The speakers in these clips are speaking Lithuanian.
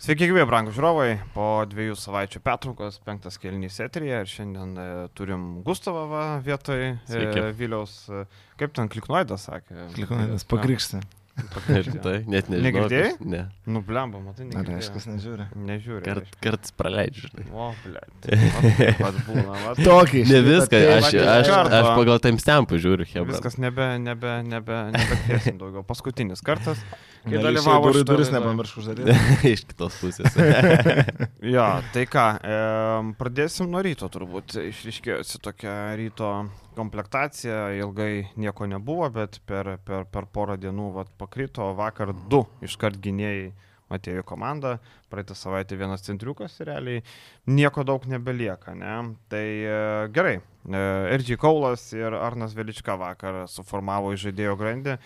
Sveiki, gyvi, brangų žiūrovai. Po dviejų savaičių pertraukos penktas kelnys eterija ir šiandien e, turim Gustavą vietoj e, Viliaus. E, kaip ten Kliknoidas sakė? Kliknoidas pakrikštė. Tai net nežinau. Negirdėjai? Ne. Nu, blemba, matai, Ar negirdėjai. reiškia, nežiūri. Nežiūri. Kart, kartais praleidžiu, žinai. O, ble. Vat būna, vat. Tokį. Ne viską, aš, aš, aš pagal timestampų žiūriu, hebra. Viskas nebe, nebe, nebe, nebekviesim daugiau. Paskutinis kartas, kai Dalyvavo duris, laidoj. nepamiršk uždaryti. Iš kitos pusės. Jo, tai ką, e, pradėsim nuo ryto turbūt. Išriškėjusi tokia ryto komplektacija, ilgai nieko nebuvo, bet per, per, per porą dienų vat, pakrito, vakar du iškart gynėjai atėjo į komandą, praeitą savaitę vienas centriukas ir realiai nieko daug nebelieka. Ne? Tai e, gerai, e, RG Kaulas ir Arnas Velička vakar suformavo į žaidėjo grandį.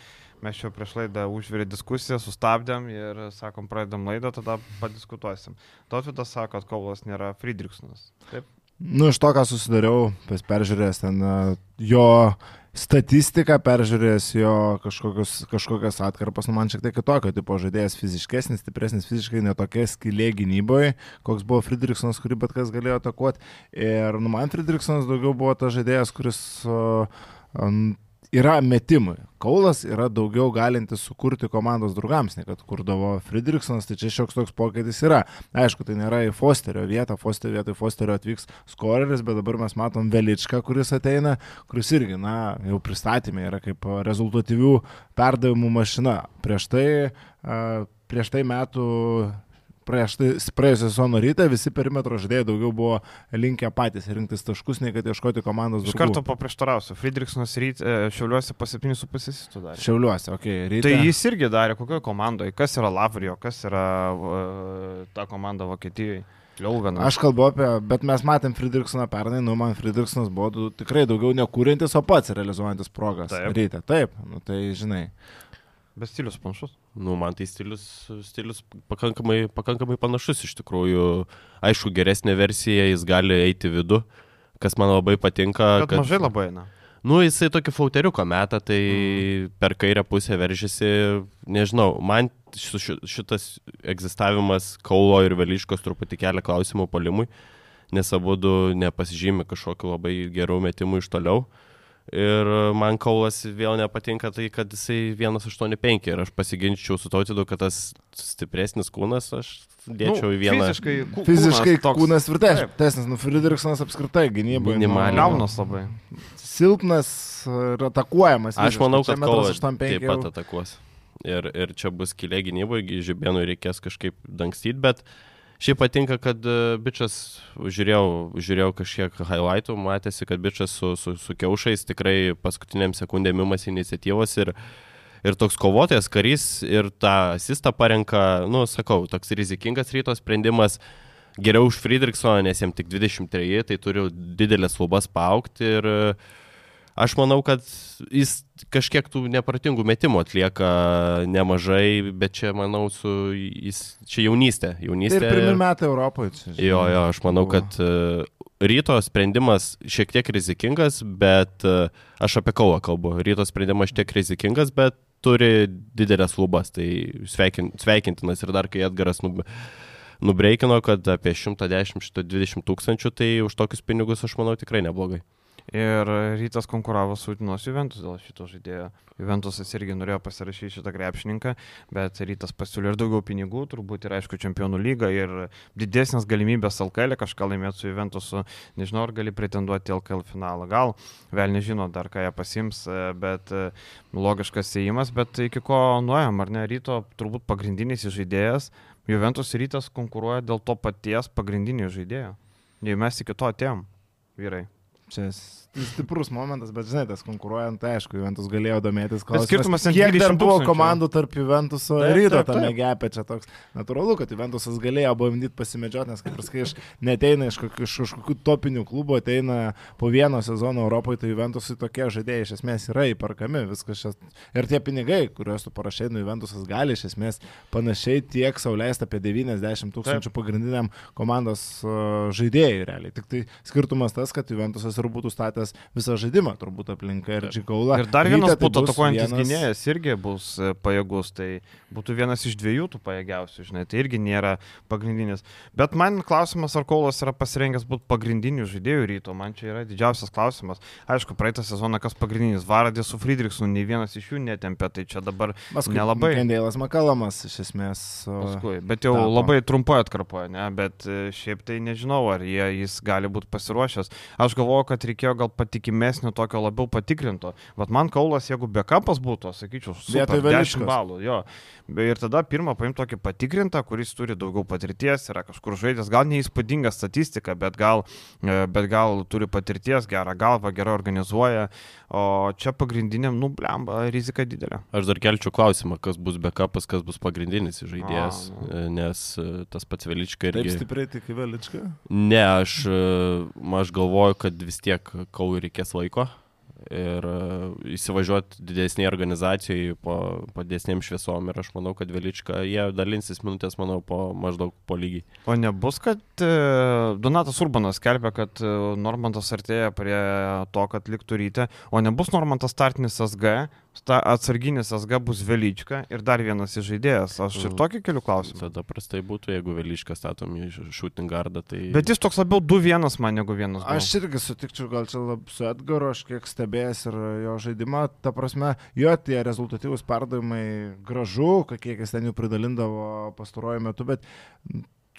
Mes čia prieš laidą užvirė diskusiją, sustabdėm ir sakom, pradedam laidą, tada padiskutuosim. Totvidas sako, kad Kaulas nėra Friedrichsonas. Taip? Nu, iš to, ką susidariau, peržiūrėjęs ten jo statistiką, peržiūrėjęs jo kažkokius, kažkokias atkarpas, nu man šiek tiek kitokio tipo žaidėjas, fiziškesnis, stipresnis fiziškai, netokia skilė gynyboje, koks buvo Friedrichsonas, kurį bet kas galėjo atakuoti. Ir nu, man Friedrichsonas daugiau buvo tas žaidėjas, kuris uh, yra metimai. Kaulas yra daugiau galintis sukurti komandos draugams, nei kad kurdavo Friedrichsonas, tai čia šioks toks pokytis yra. Aišku, tai nėra į Fosterio vietą, Fosterio vietoj Fosterio atvyks skoreris, bet dabar mes matom Veličką, kuris ateina, kuris irgi, na, jau pristatymė yra kaip rezultatyvių perdavimų mašina. Prieš tai, prieš tai metų Prieš tai praėjusio sezono rytą visi perimetro žaidėjai daugiau buvo linkę patys rinktis taškus, nei kad ieškoti komandos Iš karto paprieštarausiu. Friedrichsonas ryt e, šiauliuose po 7,5 asistų darė. Šiauliuose, okei, okay, ryte. Tai jis irgi darė kokioje komandoje, kas yra Lavrio, kas yra uh, ta komanda Vokietijoje. Liauvenas. Aš kalbu apie, bet mes matėm Friedrichsoną pernai, nu man Friedrichsonas buvo tikrai daugiau nekūrintis, o pats realizuojantis progas. Taip. Ryte, taip, nu tai žinai. Bet stilius panašus. Nu, man tai stilius, stilius pakankamai, pakankamai panašus iš tikrųjų. Aišku, geresnė versija, jis gali eiti į vidų, kas man labai patinka. Bet kad... mažai labai eina. Nu, jisai tokį flauteriuką metą, tai mm. per kairę pusę veržiasi, nežinau, man ši- ši- šitas egzistavimas Kaulo ir Veliškos truputį kelia klausimų polimui, nes abu du nepasižymė kažkokiu labai gerų metimų iš toliau. Ir man Kaulas vėl nepatinka tai, kad jisai 1,85 ir aš pasiginčiau su tautidu, kad tas stipresnis kūnas aš dėčiau į vieną. Nu, Fiziškai, kū- Fiziškai kūnas Taip. tvirtesnis, nu Friedrichsonas apskritai gynyboje. Minimaliai. Liaunas labai. Silpnas ir atakuojamas. Aš manau, kad Kaulas 85 taip pat atakuos. Ir, ir čia bus kilė gynyboje, žibėnui reikės kažkaip dangstyti, bet šiaip patinka, kad e, bičias, žiūrėjau, žiūrėjau kažkiek highlightų, matėsi, kad bičias su, su, su kiaušais tikrai paskutiniam sekundėm imasi iniciatyvos ir, ir toks kovotojas, karys ir tą asistą parenka, nu, sakau, toks rizikingas ryto sprendimas. Geriau už Friedrichsoną, nes jam tik 23, tai turi didelės lubas paaukti ir e, aš manau, kad jis kažkiek tų nepratingų metimų atlieka nemažai, bet čia, manau, su, jis, čia jaunystė. Jaunystė ir pirmi metai Europoje. Čia, žinai. Jo, jo, aš manau, kad e, ryto sprendimas šiek tiek rizikingas, bet e, aš apie kovą kalbu. Ryto sprendimas šiek tiek rizikingas, bet turi didelės lubas, tai sveikin, sveikintinas ir dar kai Edgaras nub, nubreikino, kad apie 110-120 tūkstančių, tai už tokius pinigus aš manau tikrai neblogai. Ir rytas konkuravo su Utinos Juventus dėl šito žaidėjo. Juventusas irgi norėjo pasirašyti šitą krepšininką, bet rytas pasiūlė ir daugiau pinigų, turbūt ir aišku čempionų lyga ir didesnės galimybės LKL kažką laimėti su Juventusu. Nežinau, ar gali pretenduoti LKL finalą. Gal, vėl nežino dar, ką jie pasims, e, bet e, logiškas įėjimas, bet iki ko nuėjom, ar ne, ryto turbūt pagrindinis žaidėjas. Juventus rytas konkuruoja dėl to paties pagrindinio žaidėjo. Jei mes iki to atėjom, vyrai. Čia stiprus momentas, bet žinai, tas konkuruojant, tai aišku, Juventus galėjo domėtis, Bet klausimas, skirtumas kiek dar 20 buvo komandų tarp Juventuso ir ryto tame gepė, čia toks natūralu, kad Juventusas galėjo bandyti pasimedžioti, nes kaip ir sakai, iš neteina iš, kokių, iš kažkokių topinių klubų, ateina po vieno sezono Europoje, tai Juventusai tokie žaidėjai iš esmės yra įparkami, viskas čia. Ir tie pinigai, kuriuos tu parašai, nu Juventusas gali iš esmės panašiai tiek sauliaisti apie 90 tūkstančių pagrindiniam komandos žaidėjui realiai. Tik tai skirtumas tas, kad Juventusas turbūt būtų statęs visą žaidimą, turbūt aplinka ir Džikaula. Ir dar vienas tai būtų bus atakuojantis vienas- gynėjas irgi bus e, pajėgus, tai būtų vienas iš dviejų tų pajėgiausių, žinai, tai irgi nėra pagrindinis. Bet man klausimas, ar Kaulas yra pasirengęs būti pagrindiniu žaidėjų ryto, man čia yra didžiausias klausimas. Aišku, praeitą sezoną kas pagrindinis, Varadė su Friedrichsonu, nei vienas iš jų netempė, tai čia dabar Paskui nelabai. Kendėlas Makalamas iš esmės. Paskui, bet jau tapo. labai trumpai atkarpoja, ne, bet e, šiaip tai nežinau, ar jie, jis gali būti pasiruošęs. Aš galvoju, kad reikėjo gal patikimesnio, tokio labiau patikrinto. Vat man Kaulas, jeigu bekapas būtų, sakyčiau, Vietoj super, 10 Veličkos. balų. Jo. Be- Ir tada pirmą paimti tokį patikrintą, kuris turi daugiau patirties, yra kažkur žaidęs, gal neįspūdinga statistika, bet gal, e, bet gal turi patirties, gerą galvą, gerai organizuoja. O čia pagrindiniam, nu, blemba, rizika didelė. Aš dar kelčiau klausimą, kas bus backupas, kas bus pagrindinis žaidėjas, A, nu. e, nes e, tas pats Velička Taip irgi... stipriai tik Velička. Ne, aš, aš galvoju, kad vis tiek Kaului reikės laiko. Ir e, įsivažiuoti didesnėje organizacijoje po, po didesnėm šviesom. Ir aš manau, kad Velička, jie dalinsis minutės, manau, po maždaug po lygiai. O nebus, kad e, Donatas Urbanas skelbia, kad e, Normantas artėja prie to, kad liktų ryte, o nebus Normantas startinis SG, sta, atsarginis SG bus Velyčka ir dar vienas iš žaidėjas. Aš ir Mhm. tokį keliu klausimą. Tada prastai būtų, jeigu Velička statom į shooting gardą. Tai... Bet jis toks labiau 2-1 man negu 1. Aš irgi sutikčiau gal čia lab, su Edgaru, aš kiek stebėjęs ir jo žaidimą, ta prasme, jo tie rezultatyvūs perdavimai gražu, kiek jis ten jų pridalindavo pastaruoju metu, bet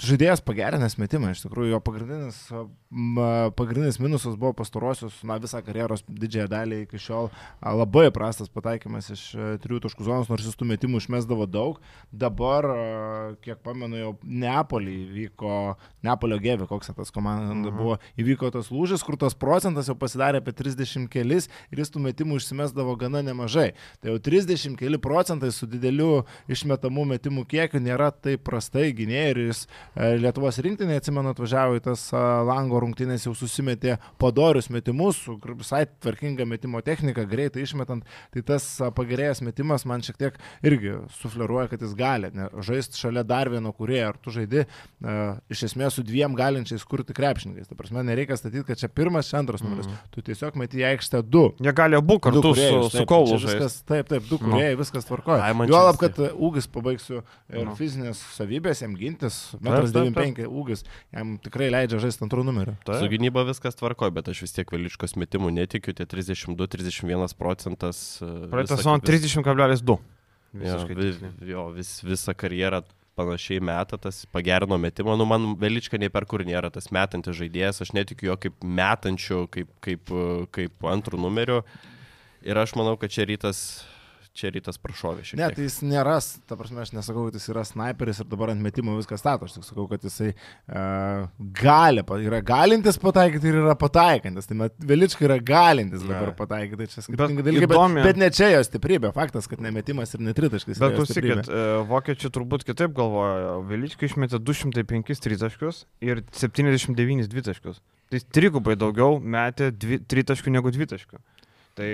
žaidėjas pagerinęs metimą, iš tikrųjų jo pagrindinis, pagrindinis minusas buvo pastarosius, na, visą karjeros didžiąją dalį iki šiol labai prastas pataikymas iš e, trijų taškų zonos, nors jis tų metimų išmesdavo daug. Dabar, a, kiek pamenu, jau Neapolį įvyko, Neapolio gėvė, koks tas komanda Mhm. buvo, įvyko tas lūžis, kur tas procentas jau pasidarė apie 30 kelis ir jis tų metimų išsimesdavo gana nemažai. Tai jau 30 keli procentai su dideliu išmetamų metimų kiekiu nėra taip prastai gynėjai ir jis e, Lietuvos rinktinė, atsimenu, atvažiavo į tas a, lango rungtynės, jau susimetė padorius metimus su visai tvarkinga metimo technika, greitai išmetant, tai tas a, pagerėjęs metimas man šiek tiek irgi sufleruoja, kad jis gali žaisti šalia dar vieno kurėjo, ar tu žaidi iš esmės su dviem galinčiais kurti krepšininkais. Tai prasme, nereikia statyti, kad čia pirmas, čia antras numeris. Mhm. Tu tiesiog meti į aikštę du. Jie gali abu kartu Du su, kūrėjus, su taip, Kaulu žaisti. taip, taip, du Nu. kuriejai, viskas tvarkoja. Juolab, kad e, ūgis pabaigsiu ir Nu. fizinės savybės jam gintis, taip. 1,95 ūgis, jam tikrai leidžia žaisti antrų numerių. Taip. Su gynyba viskas tvarko, bet aš vis tiek Veličkos metimų netikiu, tie 32-31 procentas. e, Praeitą sezoną kaip vis- 30,2. Jo, Visiškai vi, tiksliai. jo vis, visą karjerą panašiai metą, tas pagerino metimą. Nu, man Velička nei per kur nėra tas metantis žaidėjas, aš netikiu jo kaip metančiu, kaip, kaip, e, kaip antrų numeriu. Ir aš manau, kad čia rytas, čia rytas prašovė šiek Ne, tai jis nėra, ta prasme, aš nesakau, kad jis yra sniperis ir dabar ant metimo viską stato, aš tik sakau, kad jisai uh, gali, yra galintis pataikyti ir yra pataikantis. Tai met, Velička yra galintis dabar Ne. pataikyti, tai čia Bet skirtingi dalykai, įdomi- bet, bet ne čia jo stiprybė, faktas, kad nemetimas ir netritaškas. Bet klausykit, e, vokiečiai turbūt kitaip galvoja. Velyčkai išmetė 205 tritaškius ir 79 dvitaškius. Tai trigubai daugiau metė dvi, tritaškių negu dvitaškių. Tai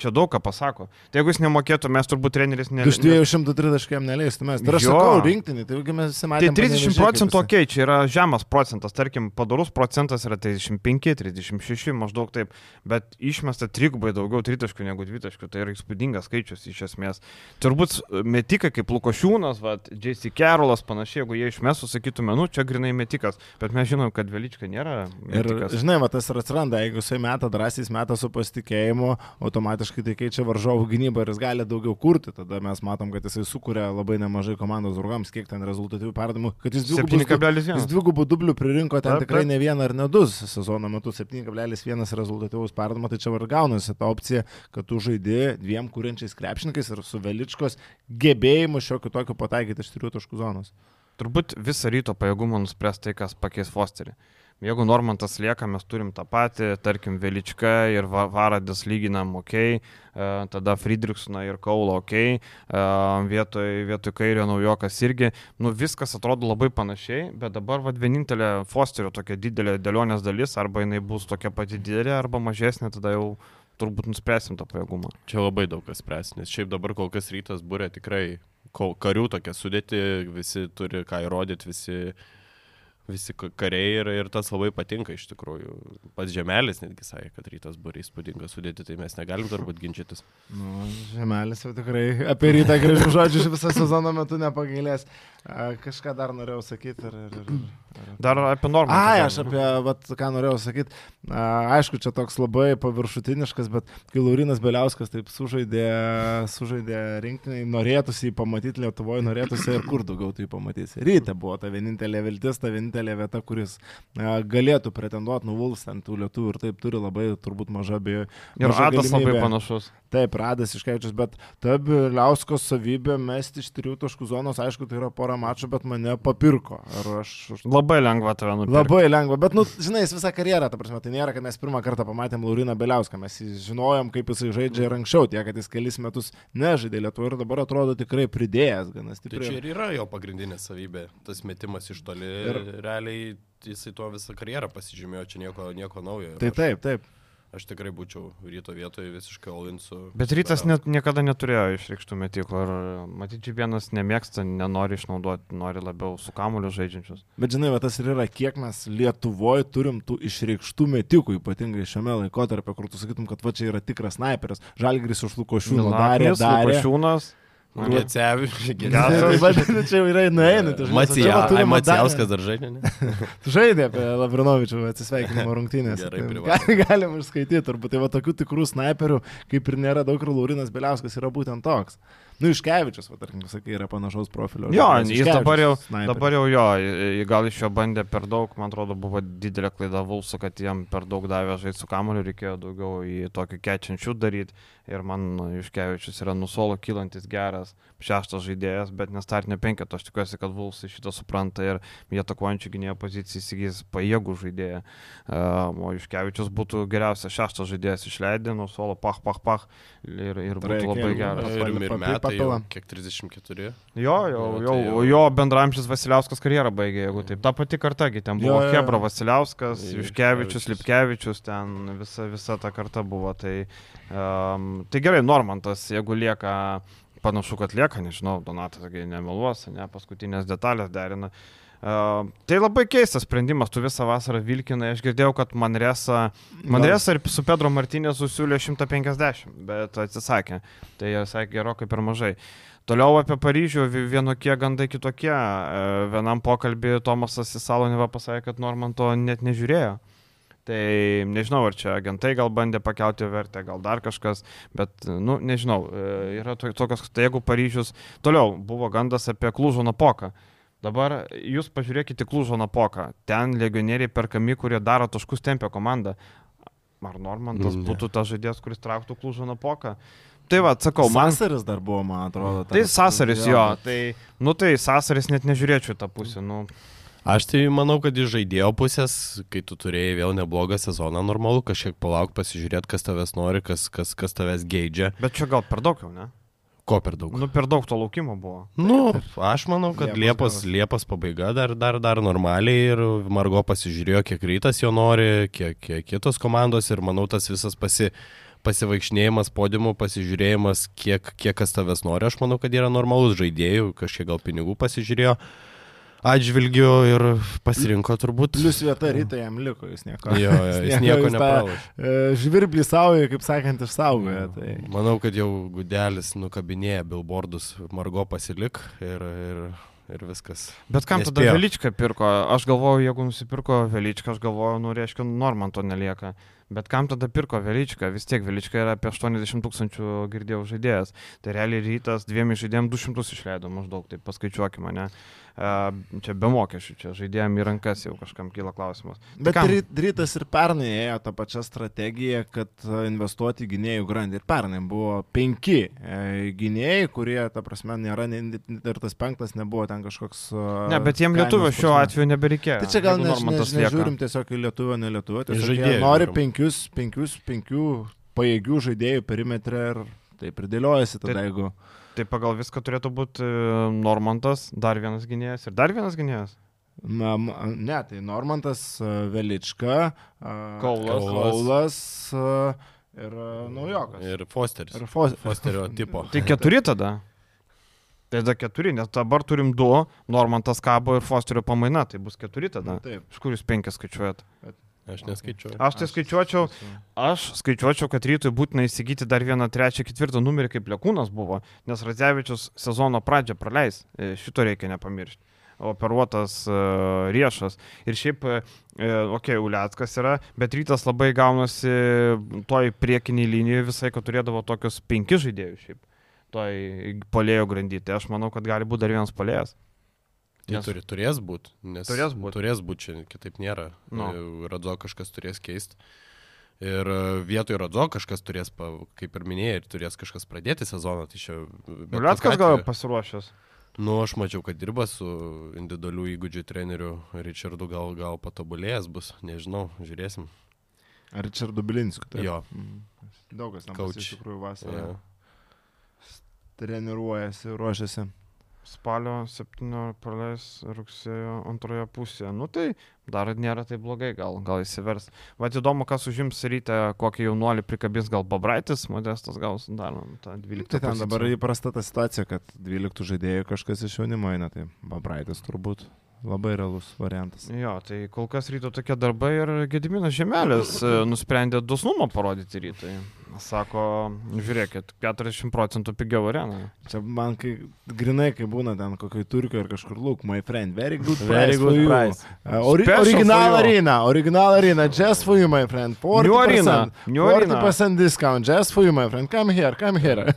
čia daug ką pasako. Tai jeigu jis nemokėtų, mes turbūt treneris ne... Iš 230 jam neleistų mes. Ir aš Jo. sakau, rinktinį, tai mes visi Tai matėme. 30 procentų ok, čia yra žemas procentas, tarkim, padarus procentas yra 35, 36, maždaug taip, bet išmesta trigubai daugiau tritaškių negu dvitaškių, tai yra įspūdingas skaičius iš esmės. Turbūt metikai kaip Lukošiūnas, vat, JC Carolas, panašiai, jeigu jie išmestų, sakytume, nu čia grinai metikas, bet mes žinom, kad Velička nėra Ir metikas. žinai, va, tas ir atsiranda, jeigu jisai meta drąsiai, meta su pasitikėjimu, automatiškai tai keičia varžovų gynybą ir jis gali daugiau kurti. Tada mes matom, kad jisai sukuria labai nemažai komandos draugams, kiek ten rezultatyvių perdavimų, kad jis dvigubus, Jis 7,1. dvigubų dublių pririnko ten tikrai ne vieną ar ne du sezono metu, 7,1 rezultatyvus perdavimas, tai čia ir gaunasi ta opcija, kad tu žaidi dviem kuriančiais krepšininkais ir su Veličkos gebėjimu šiokiu tokiu pataikyti iš trijų taškų zonos. Turbūt visą ryto pajėgumą nuspręs tai, kas pakeis Fosterį. Jeigu Normantas lieka, mes turim tą patį, tarkim, Velička ir Va- Varadis lyginam ok, e, tada Friedrichsoną ir Kaulo ok, e, vietoj, vietoj kairio naujokas irgi, nu viskas atrodo labai panašiai, bet dabar vad vienintelė Fosterio tokia didelė dėlionės dalis, arba jinai bus tokia pati didelė, arba mažesnė, tada jau turbūt nuspręsim tą pajėgumą. Čia labai daug kas spręs, nes šiaip dabar kol kas rytas būrė tikrai karių tokia sudėti, visi turi ką įrodyti, visi visi ka- kariai ir, ir tas labai patinka iš tikrųjų. Pats Žemelis netgi sakė, kad rytas buvo įspūdinga sudėti, tai mes negalim turbūt ginčytis. Nu, žemelis jau tikrai apie rytą gražių žodžių visą sezono metu nepagailės. Kažką dar norėjau sakyti. Ir, ir, ir, ir. Dar apie normą. Ai, aš apie, vat, ką norėjau sakyti. Aišku, čia toks labai paviršutiniškas, bet kai Laurinas Beliauskas taip sužaidė, sužaidė rinktiniai, norėtųsi jį pamatyti Lietuvoje, norėtųsi ir kur daugiau tai pamatysi. Ryte buvo ta vienintelė viltis, ta vienintelė vieta, kuris galėtų pretenduoti nuvuls ant tų lietuvių ir taip turi labai turbūt maža bei... Ir Adas labai panašus. Taip, Radas iškeičius, bet ta Biliauskos savybė mesti iš trijų taškų zonos, aišku, tai yra pora mačų, bet mane papirko. Aš... aš Labai lengva tave nupirkti. Labai lengva, bet, nu, žinai, jis visą karjerą, ta prasme, tai nėra, kad mes pirmą kartą pamatėm Lauriną Beliauską, mes žinojom, kaip jisai žaidžia ir anksčiau, tiek, kad jis kelis metus nežaidė Lietuvoje ir dabar atrodo tikrai pridėjęs, ganas Tai čia ir yra jo pagrindinė savybė, tas metimas iš toli ir realiai jisai tuo visą karjerą pasižymėjo, čia nieko, nieko naujo. Ir Tai aš- taip, taip. Aš tikrai būčiau ryto vietoje visiškai Olinsu. Bet rytas net, niekada neturėjo išreikštų metyklų ir matyti, vienas nemėgsta, nenori išnaudoti, nori labiau su kamuliu žaidžiančius. Bet žinai, va, tas ir yra, kiek mes Lietuvoje turim tų išreikštų metikų, ypatingai šiame laikotarpio, kur tu sakytum, kad va čia yra tikras sniperis. Žalgris už Lukošiūną darė, darė. Šiūnas. Gecevičius, Geras. Bet čia jau yra nueinantis. Macijauskas dar žaidė, ne? Žaidė apie Lavrinovičių atsisveikinimo rungtynės. Gerai, Galim išskaityti, turbūt tai va tokių tikrų snaiperių, kaip ir nėra daug, ir Laurinas Beliauskas yra būtent toks. Nu, Iškevičius, va, tarkim, sakai, yra panašaus profilio. Jo, jis dabar jau, Iškevičius, dabar jau jo, gal iš jo bandė per daug, man atrodo, buvo didelė klaida Vulsu, kad jam per daug davė žaisti su kamoliu, reikėjo daugiau į tokį kečiančių daryti. Ir man nu, Iškevičius yra nusolo kylantis geras, šeštas žaidėjas, bet nestartinė penketą. Aš tikiuosi, kad Vulsai šitą supranta ir jie atakuojančių gynėjo poziciją įsigys pajėgų žaidėją. Um, o Iškevičius būtų geriausias šeštas žaidėjas išleidė, nusolo pach, pach, pach ir, ir būtų Reikia labai geras. Ir, ir Pa- metai jau kiek 34. Jo, jau, Jo, jau, jau- jo bendramžis Vasiliauskas karjerą baigė, jeigu taip. Ta pati karta, gi ten buvo jo, jo. Hebra Vasiliauskas, Juškevičius. Lipkevičius, ten visa, visa ta karta buvo. Tai, um, tai gerai, Normantas, jeigu lieka, panašu, kad lieka, nežinau, Donatas, kai nemeluos, ne, paskutinės detalės derina. Uh, tai labai keistas sprendimas, tu visą vasarą vilkinai, aš girdėjau, kad Manresa, Manresa ir su Pedro Martinės susiūlė 150, bet atsisakė. Tai jie sakė gerokai per mažai. Toliau apie Paryžių vi- vienokie gandai kitokie. Vienam pokalbį Tomasas Isaloneva pasakė, kad Normanto net nežiūrėjo. Tai nežinau, ar čia agentai gal bandė pakelti vertę, gal dar kažkas, bet, nu, nežinau, e, yra to- tokios, tai jeigu Paryžius, toliau buvo gandas apie Klūžo napoką. Dabar jūs pažiūrėkite Klūžo napoką. Ten legionieriai perkami, kurie daro taškus tempio komandą. Ar Normantas Ne. būtų tas žaidėjas, kuris trauktų Klūžo napoką? Tai va, sakau, man Sasaris dar buvo, man atrodo. Tai Sasaris jo, tai, nu tai Sasaris net nežiūrėčiau tą pusę, nu. Aš tai manau, kad iš žaidėjo pusės, kai tu turėjai vėl neblogą sezoną, normalu kažkiek palauk, pasižiūrėti, kas tavęs nori, kas, kas, kas tavęs geidžia. Bet čia gal per daug jau, ne? Ko per daug? Nu, per daug to laukimo buvo. Nu, aš manau, kad Liepos Liepos, Liepos pabaiga dar, dar, dar normaliai ir Margo pasižiūrėjo, kiek rytas jo nori, kiek, kiek kitos komandos ir manau tas visas pasi, pasivaikšnėjimas podiumų, pasižiūrėjimas, kiek, kiek kas tavęs nori, aš manau, kad yra normalus žaidėjų, kažkiek gal pinigų pasižiūrėjo atžvilgiu ir pasirinko turbūt. Plius vieta rytai jam liko, jis nieko. Jo, jo, jis nieko jis tą, nepralaš. e, Žvirblį saugoja, kaip sakant, išsaugoja. Tai... Manau, kad jau Gudelis nukabinėja billboardus, Margo pasilik ir, ir, ir viskas. Bet kam tada Nespėjo. Veličką pirko? Aš galvoju, jeigu nusipirko Veličką, aš galvoju, nu, reiškia, Normanto nelieka. Bet kam tada pirko Veličką? Vis tiek Velička yra apie 80 tūkstančių girdėjau žaidėjas. Tai realiai rytas dviem žaidėjim 200 išleido maždaug, tai paskaičiuokime, ne? Čia be mokesčių, čia žaidėjim į rankas jau kažkam kyla klausimas. Tai Bet kam? ry- rytas ir pernai ėjo tą pačią strategiją, kad e, investuoti į gynėjų grandį. Ir pernai buvo penki e, gynėjai, kurie, ta prasme, nėra, ir tas penktas nebuvo ten kažkoks... e, Ne, bet jiem kainos lietuvio šiuo atveju nebereikėjo. Tai čia gal ne, ne, nežiūrim tiesiog į lietuvio, ne jie žaidėjų nori žiūrim. Penkius, penkius, penkių pajėgių žaidėjų perimetrę ir taip ir dėliojasi tada, Tai- jeigu... Tai pagal viską turėtų būti e, Normantas, dar vienas gynėjas ir dar vienas gynėjas. Na, ne, tai Normantas, e, Velička, e, Kaulas. Kaulas e, ir Naujokas. Ir Fosteris. Ir Fos- Fosterio tipo. Tai keturi tada. Tai tada keturi, nes dabar turim du, Normantas Kabo ir Fosterio pamaina, tai bus keturi tada. Na, taip. Iš kur jūs penkis skaičiuojat? Aš neskaičiuoju. Aš tai skaičiuočiau, aš skaičiuočiau, kad rytui būtina įsigyti dar vieną, trečią, ketvirtą numerį, kaip Lekūnas buvo, nes Radzevičius sezono pradžią praleis, E, šito reikia nepamiršti. Operuotas uh, riešas. Ir šiaip, uh, okei, okay, Uliackas yra, bet rytas labai gaunasi toj priekiniai linijoje visai, kad turėdavo tokius penkis žaidėjus šiaip. Toj polėjo grandytė. Aš manau, kad gali būti dar vienas polėjas. Tai Nes- turi, turės būti, nes Turės būt. turės būt čia, kitaip nėra. Nu. No. Radzo kažkas turės keisti. Ir e, vietoj Radzo kažkas turės, kaip ir minėjai, ir turės kažkas pradėti sezoną. Tai čia... kokiu gal pasiruošęs. Nu, aš mačiau, kad dirba su individualių įgūdžių treneriu Richardu, gal, gal patobulėjęs bus, nežinau, žiūrėsim. Ar Richardu Bilinskiu? taip? Jo. Mm. Daug kas tam Coach. iš tikrųjų vasarą Ja. treniruojasi, ruošiasi. Spalio 7 praleis rugsėjo antroje pusėje. Nu tai dar nėra taip blogai, gal, gal įsivers. Vat įdomu, kas užims ryte, kokį jaunuolį prikabins, gal Babraitis, Modestas gaus dar tą 12. Tai ten dabar poziciją. įprasta ta situacija, kad 12 žaidėjų kažkas iš jaunimo eina, tai Babraitis turbūt labai realus variantas. Jo, tai kol kas ryto tokie darbai ir Gediminas Žemelis e, nusprendė dosnumą parodyti rytui. Sako, žiūrėkit, 40 procentų pigiau arena. Čia man kai grinai, kai būna ten kokioj Turkijoje ar kažkur, look, my friend, very good Very price. good for you. price. Uh, ori Special original arena, original arena, just for you, my friend. 40%, New arena, new arena. 40% discount, just for you, my friend. Come here, come here.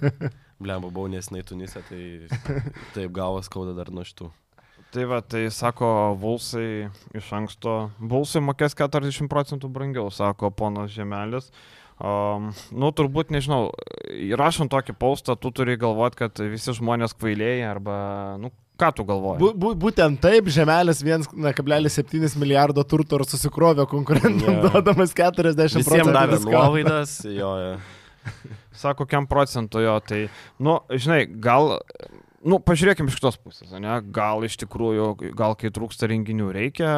Blemba, buvau nesnai Tunise, tai taip galvas skauda dar nuo šitų. Tai va, tai sako, Vulsai iš anksto, Vulsai mokės 40 procentų brangiau, sako ponas Žemelis. Um, nu, turbūt, nežinau, įrašant tokį postą, tu turi galvoti, kad visi žmonės kvailėjai arba, nu, ką tu galvoji? Bu, bu, būtent taip, žemelis 1,7 milijardo turto ir susikrovė konkurentam, Jo. duodamas 40 Visiems procentų. davė discount. nuolaidas, jo, jo. Sako, kiam procentų jo, tai, nu, žinai, gal, nu, pažiūrėkime iš kitos pusės, ne? Gal iš tikrųjų, gal kai trūksta renginių, reikia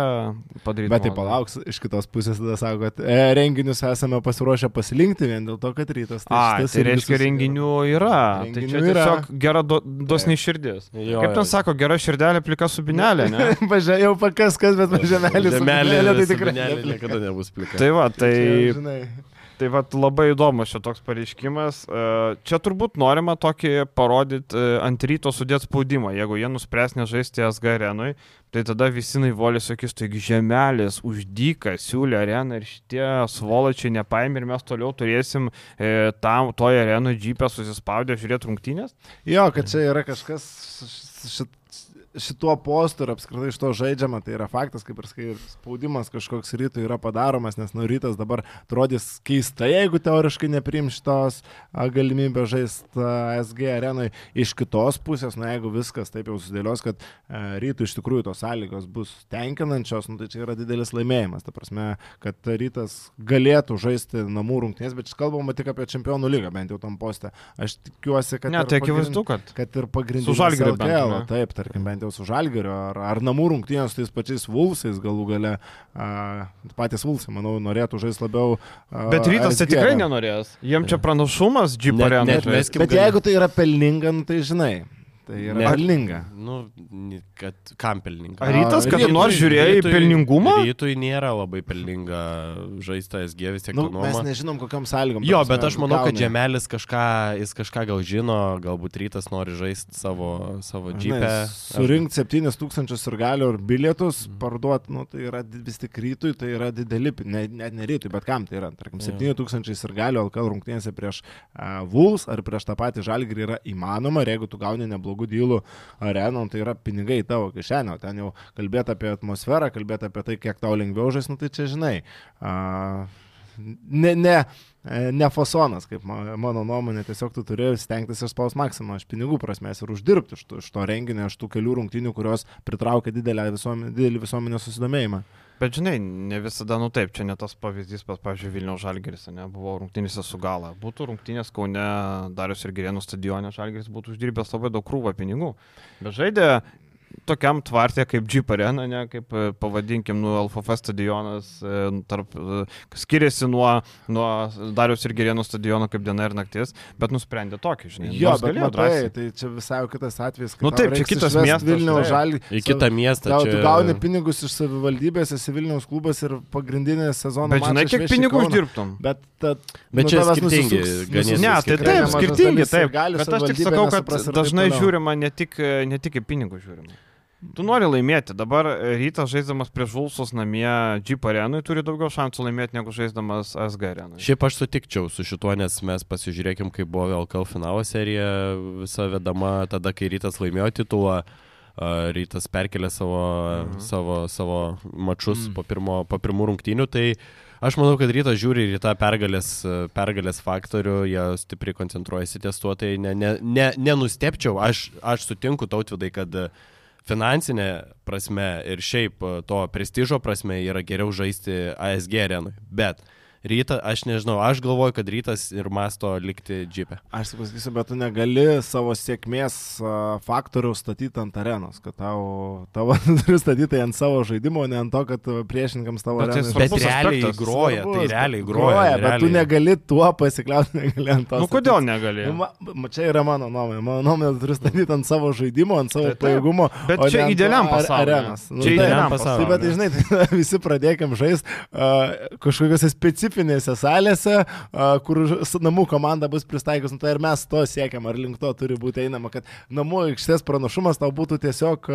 padaryti. Bet tai palauks, iš kitos pusės tada sako, kad e, renginius esame pasiruošę pasilinkti vien dėl to, kad rytas. A, šitas tai reiškia susi- renginių yra. Renginių tai čia yra. tiesiog gera do, dosni širdis. Jo, Kaip ten sako, gera širdelė, plika subinelė, ne? Pažiūrėjau, jau pakas, kas, bet žemelis. Žemelė, tai tikrai. tikrai niekada nebus plika. tai va, tai, Čia, žinai, tai va, labai įdomus šitoks pareiškimas. E, Čia turbūt norima tokį parodyti ant ryto sudėti spaudimą. Jeigu jie nuspręs nežaisti SG arenui, tai tada visi naivolį sakys, taigi žemelis už dyką siūlė areną ir šitie svolačiai nepaėmė ir mes toliau turėsim e, tam, toje arenoje džipę susispaudę žiūrėti rungtynės. Jo, kad čia yra kažkas šit, šituo postu ir apskritai iš to žaidžiama, tai yra faktas, kaip ir sakai, ir spaudimas kažkoks rytui yra padaromas, nes nu rytas dabar atrodys keistai, jeigu teoriškai neprim šitos galimybės žaisti SG arenai. Iš kitos pusės, na jeigu viskas taip jau sudėlios, kad a, rytui iš tikrųjų tos sąlygos bus tenkinančios, nu, tai čia yra didelis laimėjimas. Ta prasme, kad rytas galėtų žaisti namų rungtynės, bet čia kalbama tik apie čempionų lygą, bent jau tam postę. Aš tikiuosi, kad... Ne, tai akivaizdu, kad. kad ir pagrindinis Su ne? taip, tarkim, bent jau su Žalgiriu, ar, ar namų rungtynės su tais pačiais Vulsais galų gale, a, patys Vulsai, manau, norėtų žaisti labiau. A, Bet rytas tai tikrai nenorės. Jiem čia pranašumas Net- džip arenai. net žaist. mes- Kaip Bet gali- jeigu tai yra pelninga, nu, tai žinai, tai yra pelninga. Nu, kad kam pelninga. Ar rytas, kad Rytui- nors žiūrėjai į pelningumą? Rytui nėra labai pelninga žaisti SG vis tiek Nu, nu, mes nuoma. nežinom, kokiam sąlygom. Jo, bet aš manau, kad gauni. Žemelis kažką, jis kažką gal žino, galbūt rytas nori žaisti savo, savo džipę. Surinkti 7000 ir galių ir bilietus, Mhm. parduoti, nu, tai yra vis tik rytui, tai yra dideli, pi- ne, net ne rytui, bet kam tai yra. Tarkim, Jo. 7000 ir galių LKL rungtynėse prieš uh, Vuls ar prieš tą patį Žalgirį yra įmanoma jeigu tu gauni neblogų dylų arenom, tai yra pinigai tavo kišenę. O ten jau kalbėti apie atmosferą, kalbėti apie tai, kiek tau lengviau žais, nu tai čia žinai. Uh, ne, ne, e, ne fasonas, kaip ma- mano nuomonė, tiesiog tu turi stengtis išspaus maksimumą iš pinigų prasmės ir uždirbti iš to, iš to renginio, iš tų kelių rungtynių, kurios pritraukia didelį visuomenės susidomėjimą. Bet žinai, ne visada, nu taip, čia ne tas pavyzdys, pas, pavyzdžiui, Vilniaus Žalgeris, ne, buvo rungtynėse su Gala. Būtų rungtynės Kaune, Darius ir Gerėnų stadione, Žalgeris būtų uždirbęs labai daug krūvą pinigų. Bet žaidė tokiam tvartė kaip Jeep Arena, ne, kaip e, pavadinkim, nu, LFF stadionas, e, tarp, e, skiriasi nuo, nuo Darius ir Gerėnų stadiono kaip diena ir naktis, bet nusprendė tokį, žinai. Jo, bet galėjo drąsiai. tai čia visai kitas atvejis. kai Nu taip, čia kitas miestas, Vilniaus žalį. Į kitą miestą. Tau, tu čia- gauni pinigus iš savivaldybės, esi Vilniaus klubas ir pagrindinė sezono. Bet žinai, kiek pinigų uždirbtum? Bet, ta, Bet nu, čia skirtingi nusisuks Ne, tai taip, skirtingi, taip. Bet aš tik sakau, kad taip dažnai žiūrima ne tik, ne tik į pinigus žiūrima. Tu nori laimėti. Dabar rytas žaiddamas prieš Vulsus namie Jeep arenui turi daugiau šansų laimėti negu žaiddamas SG arenui. Šiaip aš sutikčiau su šituo, nes mes pasižiūrėkim, kaip buvo LKL finalo serija visa vedama tada, kai rytas laimėjo titulą. Rytas perkelė savo, Mhm. savo, savo mačus Mm. po, pirmo, po pirmų rungtynių, tai aš manau, kad rytas žiūri ir į tą pergalės, pergalės faktorių, jie stipriai koncentruojasi ties tuo, tai ne, ne, ne, nenustepčiau, aš, aš sutinku tautvidai, kad e, finansinė prasme ir šiaip e, to prestižo prasme yra geriau žaisti ASG arenui, bet Ryta, aš nežinau, aš galvoju, kad rytas ir masto likti džipę. Aš tik pasakysiu, bet tu negali savo sėkmės faktorių statyti ant arenos, kad tau, tavo turi statyti ant savo žaidimo, ne ant to, kad priešininkams tavo Bet tai arenai- svarbus Bet realiai groja, tai Svarbus, realiai bet groja. bet tu realiai. negali tuo pasikliauti, negali ant to. Nu kodėl negali? Nu, ma, ma, čia yra mano nuomonė. Mano nuomonė, tu turi statyti ant savo žaidimo, ant savo Tai taip. pajėgumo. Bet o čia idealiam arenos. Nu, Čia taip. idealiam taip, pasauliui. Tai bet tai, žinai, tai visi pradėkim žaisti uh, kažkokiose specifinėse salėse, kur namų komanda bus pristaikius, nu, tai ir mes to siekiam, ar link to turi būti einama, kad namų aikštės pranašumas tau būtų tiesiog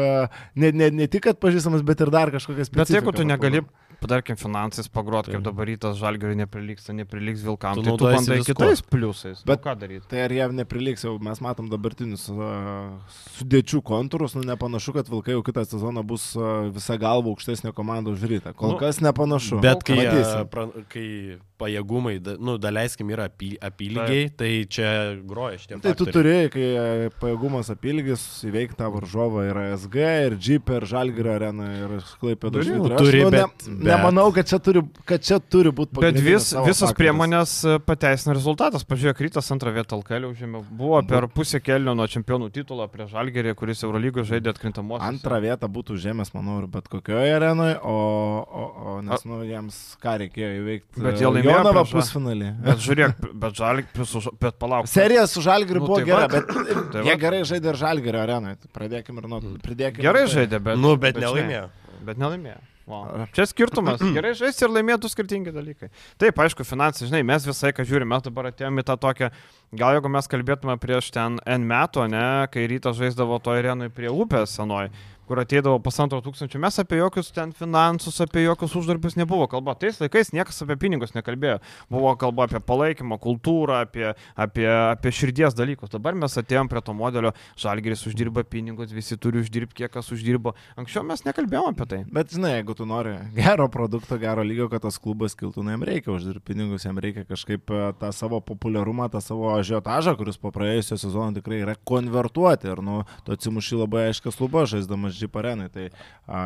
ne, ne, ne tik atpažįstamas, bet ir dar kažkokias Bet jeigu tu negali, papildomą. tarkim, finansais pagrot, kaip dabar rytas žalgeriui neprilyksta, nepriliks vilkam, Tu tai tu bandai kitais pliusais. Bet Bet- ką daryti? Tai ar jie nepriliks, jau mes matom dabartinius uh, sudėčių kontūrus, nu nepanašu, kad Vilkai jau kitą sezoną bus uh, visa galva aukštesnė komanda už rytą. Kol Nu, kas nepanašu. Bet kai, a, pra, kai pajėgumai, nu, daleiskim, yra apy, apylygiai, tai čia groja šitie. Tai tu faktoriai. turi, kai e, pajėgumas apylgis, įveikti tą varžovą yra SG, ir Jeep, ir Žalgirio arena, ir Klaipė Turi, dažnai. turi, ne, bet- bet- nemanau, kad čia turi, kad čia turi būti Bet vis, visos priemonės e, pateisina rezultatas. Pažiūrėk, rytas antrą vietą LKL užėmė. Buvo per pusę kelio nuo čempionų titulo prie Žalgerį, kuris Eurolygoje žaidė atkrintamosios. Antrą vietą būtų žemės, manau, ir bet kokioje arenoje, o, o, o nes, nu, jiems ką reikėjo įveikti. Bet jie laimėjo Ža- pusfinalį. Bet žiūrėk, bet žalgis, bet palauk. Serija su Žalgiriu Nu, buvo tai gera, va. bet Tai jie gerai žaidė ir Žalgirio arenoje. Pradėkime ir nuo pridėkime. Gerai tai. žaidė, bet... Nu, bet žinai, nelaimėjo. Bet nelaimėjo. Wow. Čia skirtumas. Gerai žaisti ir laimėti du skirtingi dalykai. Taip, aišku, finansai, žinai, mes visai, ką žiūrime, mes dabar atėjome į tą tokią, gal jeigu mes kalbėtume prieš ten N metų, ne, kai rytas žaisdavo to arenui prie upės senoj, kur ateidavo pusantro tūkstančio, mes apie jokius ten finansus, apie jokius uždarbius nebuvo kalba. Tais laikais niekas apie pinigus nekalbėjo. Buvo kalba apie palaikymą, kultūrą, apie, apie, apie širdies dalykus. Dabar mes atėjom prie to modelio, žalgeris uždirba pinigus, visi turi uždirbti, kiek kas uždirbo. Anksčiau mes nekalbėjome apie tai. Bet žinai, jeigu tu nori gero produkto, gero lygio, kad tas klubas kiltų, nu jam reikia uždirbti pinigus, jam reikia kažkaip e, tą savo populiarumą, tą savo ažiotažą, kuris po praėjusio sezono tikrai yra konvertuoti. Ir, nu, tu atsimuši labai aiškas lubas žaisdamas Jeep arenai. Tai a,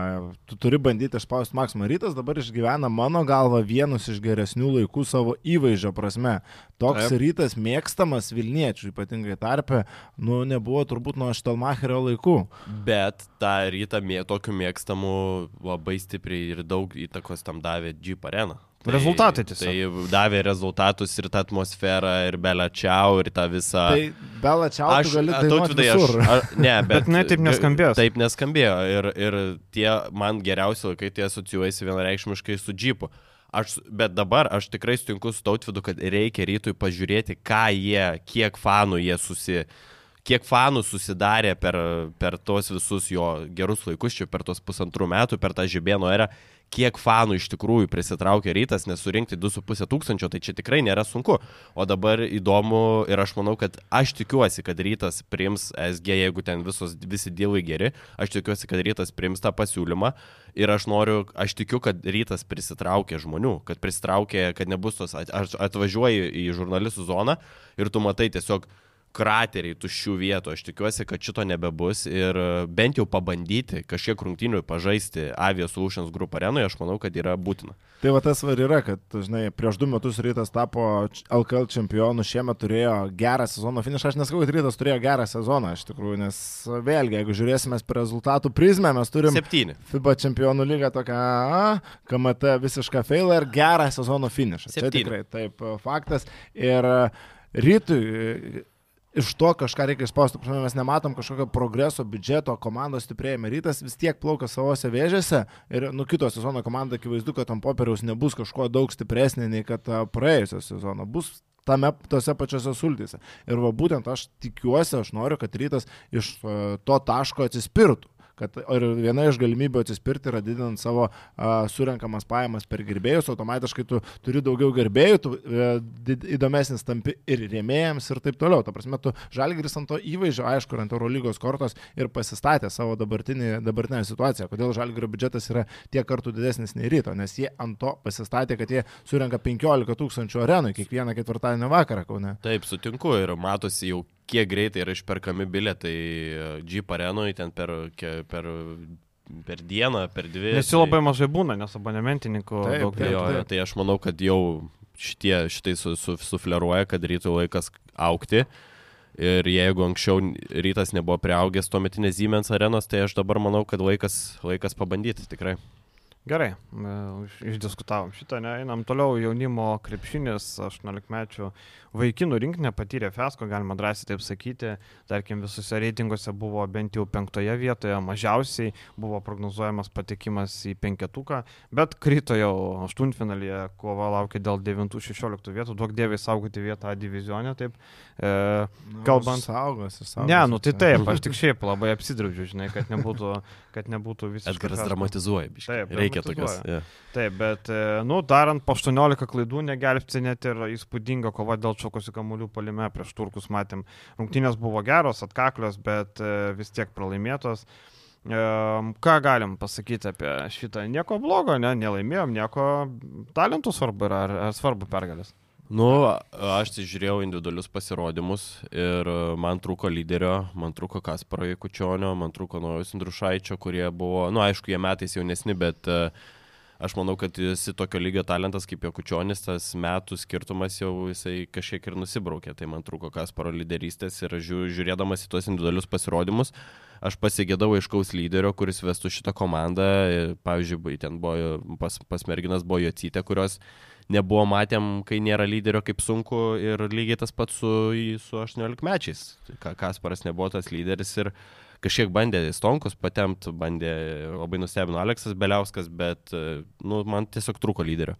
tu turi bandyti išspausti maksimumą. Rytas dabar išgyvena mano galva vienus iš geresnių laikų savo įvaizdžio prasme. Toks Taip. rytas mėgstamas Vilniečių, ypatingai tarpe, nu, nebuvo turbūt nuo Štelmacherio laikų. Bet tą rytą mė, tokiu mėgstamu labai stipriai ir daug įtakos tam davė Jeep arena. Rezultatai tiesiog. Tai davė rezultatus ir tą atmosferą, ir Belečiau, ir tą visą... Tai Bela čia Aš, tu gali a, dainuoti Tautvydai, aš, aš, ne, bet, Bet jinai taip neskambės. Taip neskambėjo ir, ir tie man geriausi laikai tie asocijuojasi vienareikšmiškai su džipu. Aš, bet dabar aš tikrai sutinku su tautvidu, kad reikia rytui pažiūrėti, ką jie, kiek fanų jie susi, kiek fanų susidarė per, per tos visus jo gerus laikus, čia per tos pusantrų metų, per tą žibėno erą, kiek fanų iš tikrųjų prisitraukė rytas, nes surinkti 2,5 tūkstančio, tai čia tikrai nėra sunku. O dabar įdomu ir aš manau, kad aš tikiuosi, kad rytas priims SG, jeigu ten visos, visi dėlai geri, aš tikiuosi, kad rytas priims tą pasiūlymą ir aš noriu, aš tikiu, kad rytas prisitraukė žmonių, kad prisitraukė, kad nebus tos, aš atvažiuoji į žurnalistų zoną ir tu matai tiesiog krateriai tuščių vietų. Aš tikiuosi, kad šito nebebus ir e, bent jau pabandyti kažkiek rungtynių pažaisti Avios Solutions Group arenoje, aš manau, kad yra būtina. Tai va tas var yra, kad, žinai, prieš du metus rytas tapo LKL čempionu, šiemet turėjo gerą sezono finišą. Aš nesakau, kad rytas turėjo gerą sezoną, iš tikrųjų, nes vėlgi, jeigu žiūrėsime per rezultatų prizmę, mes turim Septyni. FIBA čempionų lygą tokią a, KMT visišką failą ir gerą sezono finišą. Čia Septyni. tikrai taip faktas. Ir rytui iš to kažką reikia išspausti. Prasme, Mes nematom kažkokio progreso, biudžeto, komandos stiprėjimo. Rytas vis tiek plaukia savose vėžėse ir nu kito sezono komanda akivaizdu, kad ant popieriaus nebus kažko daug stipresnė nei kad praėjusio sezono. Bus tame tose pačiose sultyse. Ir va būtent aš tikiuosi, aš noriu, kad rytas iš to taško atsispirtų. Kad, ir viena iš galimybių atsispirti yra didinant savo a, surenkamas pajamas per gerbėjus, automatiškai tu turi daugiau gerbėjų, tu e, did, įdomesnis tampi ir rėmėjams ir taip toliau. Ta prasme, tu žalgris ant to įvaizdžio, aišku, ant Eurolygos kortos ir pasistatė savo dabartinį, dabartinę situaciją. Kodėl žalgrio biudžetas yra tiek kartų didesnis nei ryto, nes jie ant to pasistatė, kad jie surenka 15 tūkstančių arenų kiekvieną ketvirtadienio vakarą, kaune. Taip, sutinku ir matosi jau kiek greitai yra išperkami bilietai Jeep arenui ten per, per, per dieną, per dvi. Nes jų labai mažai būna, nes abonementininkų Taip, daug taip, Jo, jo, tai aš manau, kad jau šitie, šitai su, su, sufleruoja, kad rytų laikas aukti. Ir jeigu anksčiau rytas nebuvo prieaugęs tuometinės Siemens arenos, tai aš dabar manau, kad laikas, laikas pabandyti tikrai. Gerai, e, už- išdiskutavom šitą, ne, einam toliau jaunimo krepšinis, 18 mečių vaikinų rinkinė patyrė fiasko, galima drąsiai taip sakyti, tarkim visose reitinguose buvo bent jau penktoje vietoje, mažiausiai buvo prognozuojamas patekimas į penketuką, bet krito jau aštuntfinalyje, kova laukia dėl 9-16 vietų, duok dievai saugoti vietą A divizionė, taip. E, Nu, Kalbant- Saugosi, saugosi. ne, nu tai taip, aš tik šiaip labai apsidraudžiu, žinai, kad nebūtų, kad nebūtų visiškai. Edgaras dramatizuoja, biškai. Taip, Reikia tokios. Yeah. Taip, bet, e, nu, darant po 18 klaidų negelbsti net ir įspūdinga kova dėl šokosi kamuolių palime prieš turkus, matėm. Rungtynės buvo geros, atkaklios, bet e, vis tiek pralaimėtos. E, Ką galim pasakyti apie šitą? Nieko blogo, ne, nelaimėjom, nieko talentų svarbu yra, ar, ar svarbu pergalės. Nu, aš tai žiūrėjau individualius pasirodymus ir e, man trūko lyderio, man trūko Kasparo Jekučionio, man trūko Naujus Indrušaičio, kurie buvo, nu, aišku, jie metais jaunesni, bet e, aš manau, kad esi tokio lygio talentas kaip Jekučionis, tas metų skirtumas jau jisai kažkiek ir nusibraukė, tai man trūko Kasparo lyderystės ir žiū, žiūrėdamas į tuos individualius pasirodymus, aš pasigėdau aiškaus lyderio, kuris vestų šitą komandą. Ir, Pavyzdžiui, ten buvo pas, pas merginas buvo Jocytė, kurios nebuvo matėm, kai nėra lyderio, kaip sunku ir lygiai tas pats su, su 18 mečiais. Ka- Kasparas nebuvo tas lyderis ir kažkiek bandė Stonkus patemti, bandė labai nustebino Aleksas Beliauskas, bet e, nu, man tiesiog trūko lyderio.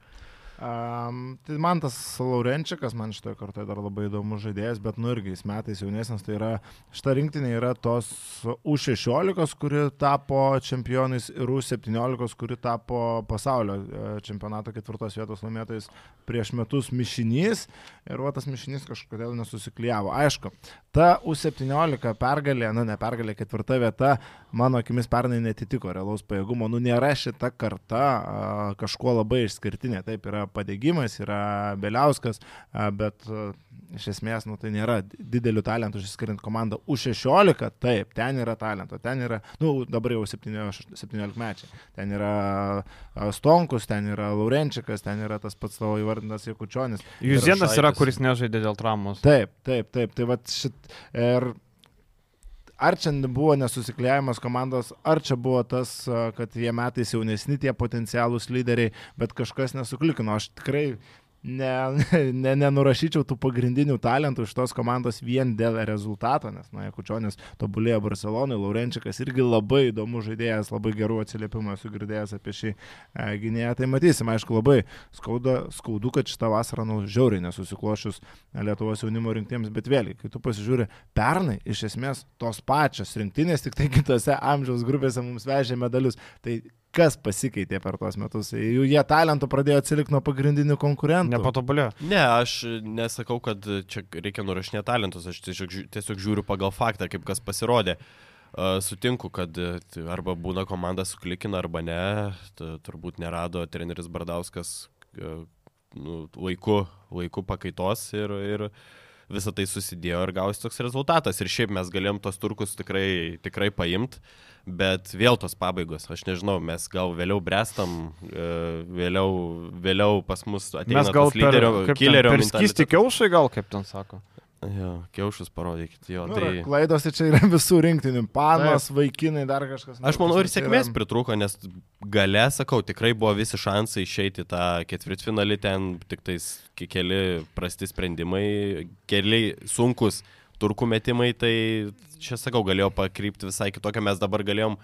Um, tai man tas Laurenčiakas, man šitoje kartoje dar labai įdomus žaidėjas, bet nu irgi jis metais jaunesnis, tai yra, šita rinktinė yra tos U16, kuri tapo čempionais ir U17, kuri tapo pasaulio e, čempionato ketvirtos vietos laimėtojais prieš metus mišinys ir va tas mišinys kažkodėl nesusiklyjavo. Aišku, ta U17 pergalė, nu ne pergalė, ketvirta vieta, mano akimis pernai netitiko realaus pajėgumo. Nu nėra šita karta a, kažkuo labai išskirtinė. Taip yra padėgymas, yra Beliauskas, bet iš esmės, nu tai nėra didelių talentų išskiriant komandą U16, taip, ten yra talento, ten yra, nu dabar jau 17, 17 mečiai, ten yra Stonkus, ten yra Laurenčiakas, ten yra tas pats tavo įvardintas Jekučionis. Juzienas yra, Rašaitis. kuris nežaidė dėl traumos. Taip, taip, taip. Tai va šit. Ir ar čia buvo nesusiklėjimas komandos, ar čia buvo tas, kad jie metais jaunesni tie potencialūs lyderiai, bet kažkas nesuklikino. Aš tikrai ne, ne, nenurašyčiau tų pagrindinių talentų iš tos komandos vien dėl rezultato, nes, na, Jekučionis tobulėjo Barcelonai, Laurenčiakas irgi labai įdomus žaidėjas, labai gerų atsiliepimų esu girdėjęs apie šį e, gynėją. Tai matysim, aišku, labai skauda, skaudu, kad šitą vasarą, nu, žiauriai nesusiklošius Lietuvos jaunimo rinktėms, bet vėlgi, kai tu pasižiūri, pernai iš esmės tos pačios rinktinės, tik tai kitose amžiaus grupėse mums vežė medalius. Tai kas pasikeitė per tuos metus? Jų jie talentų pradėjo atsilikti nuo pagrindinių konkurentų. Nepatobulėjo. Ne, aš nesakau, kad čia reikia nurašinėti talentus, aš tiesiog, tiesiog žiūriu pagal faktą, kaip kas pasirodė. A, Sutinku, kad e, arba būna komanda suklikina, arba ne. Turbūt nerado treneris Bardauskas e, nu, laiku, laiku pakaitos ir, ir visą tai susidėjo ir gausi toks rezultatas. Ir šiaip mes galėjom tos turkus tikrai, tikrai paimti, bet vėl tos pabaigos, aš nežinau, mes gal vėliau brestam, e, vėliau, vėliau pas mus ateina Mes gal tas lyderio, per, killerio per skysti kiaušai, gal kaip ten sako. Jo, kiaušus parodykit, jo. Nu, Tai... Klaidos tai čia yra visų rinktinių. Panos, vaikinai, dar kažkas. Aš manau ir Tai yra- sėkmės pritrūko, nes gale, sakau, tikrai buvo visi šansai išeiti tą ketvirtfinalį, ten tik tais ke- keli prasti sprendimai, keli sunkus turkų metimai, tai čia, sakau, galėjo pakrypti visai kitokią, mes dabar galėjom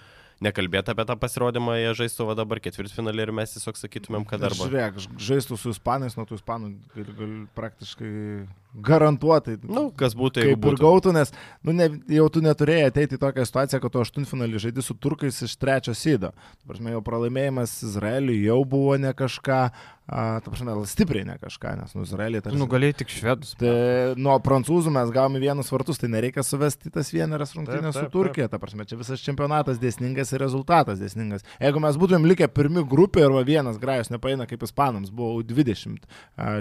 nekalbėti apie tą pasirodymą, jie žaistų va dabar ketvirtfinalį ir mes tiesiog sakytumėm, kad arba... Žiūrėk, žaistų su ispanais, nuo tų ispanų gali, gali praktiškai garantuotai. Nu, kas būtų, jeigu būtų. gautų, nes nu, ne, jau tu neturėjai ateiti į tokią situaciją, kad tu aštuntfinalį žaidži su turkais iš trečio sydo. Prasme, jau pralaimėjimas Izraeliui jau buvo ne kažką, a, ta prasme, stipriai ne kažką, nes nu, Izraelį tarsi... nugalėjai tik švedus. Tai nuo prancūzų mes gavome vienus vartus, tai nereikia suvesti tas vieneras rungtynės su Turkija. Ta prasme, čia visas čempionatas dėsningas ir rezultatas dėsningas. Jeigu mes būtumėm likę pirmi grupė ir vienas grajus nepaina kaip ispanams, buvo 20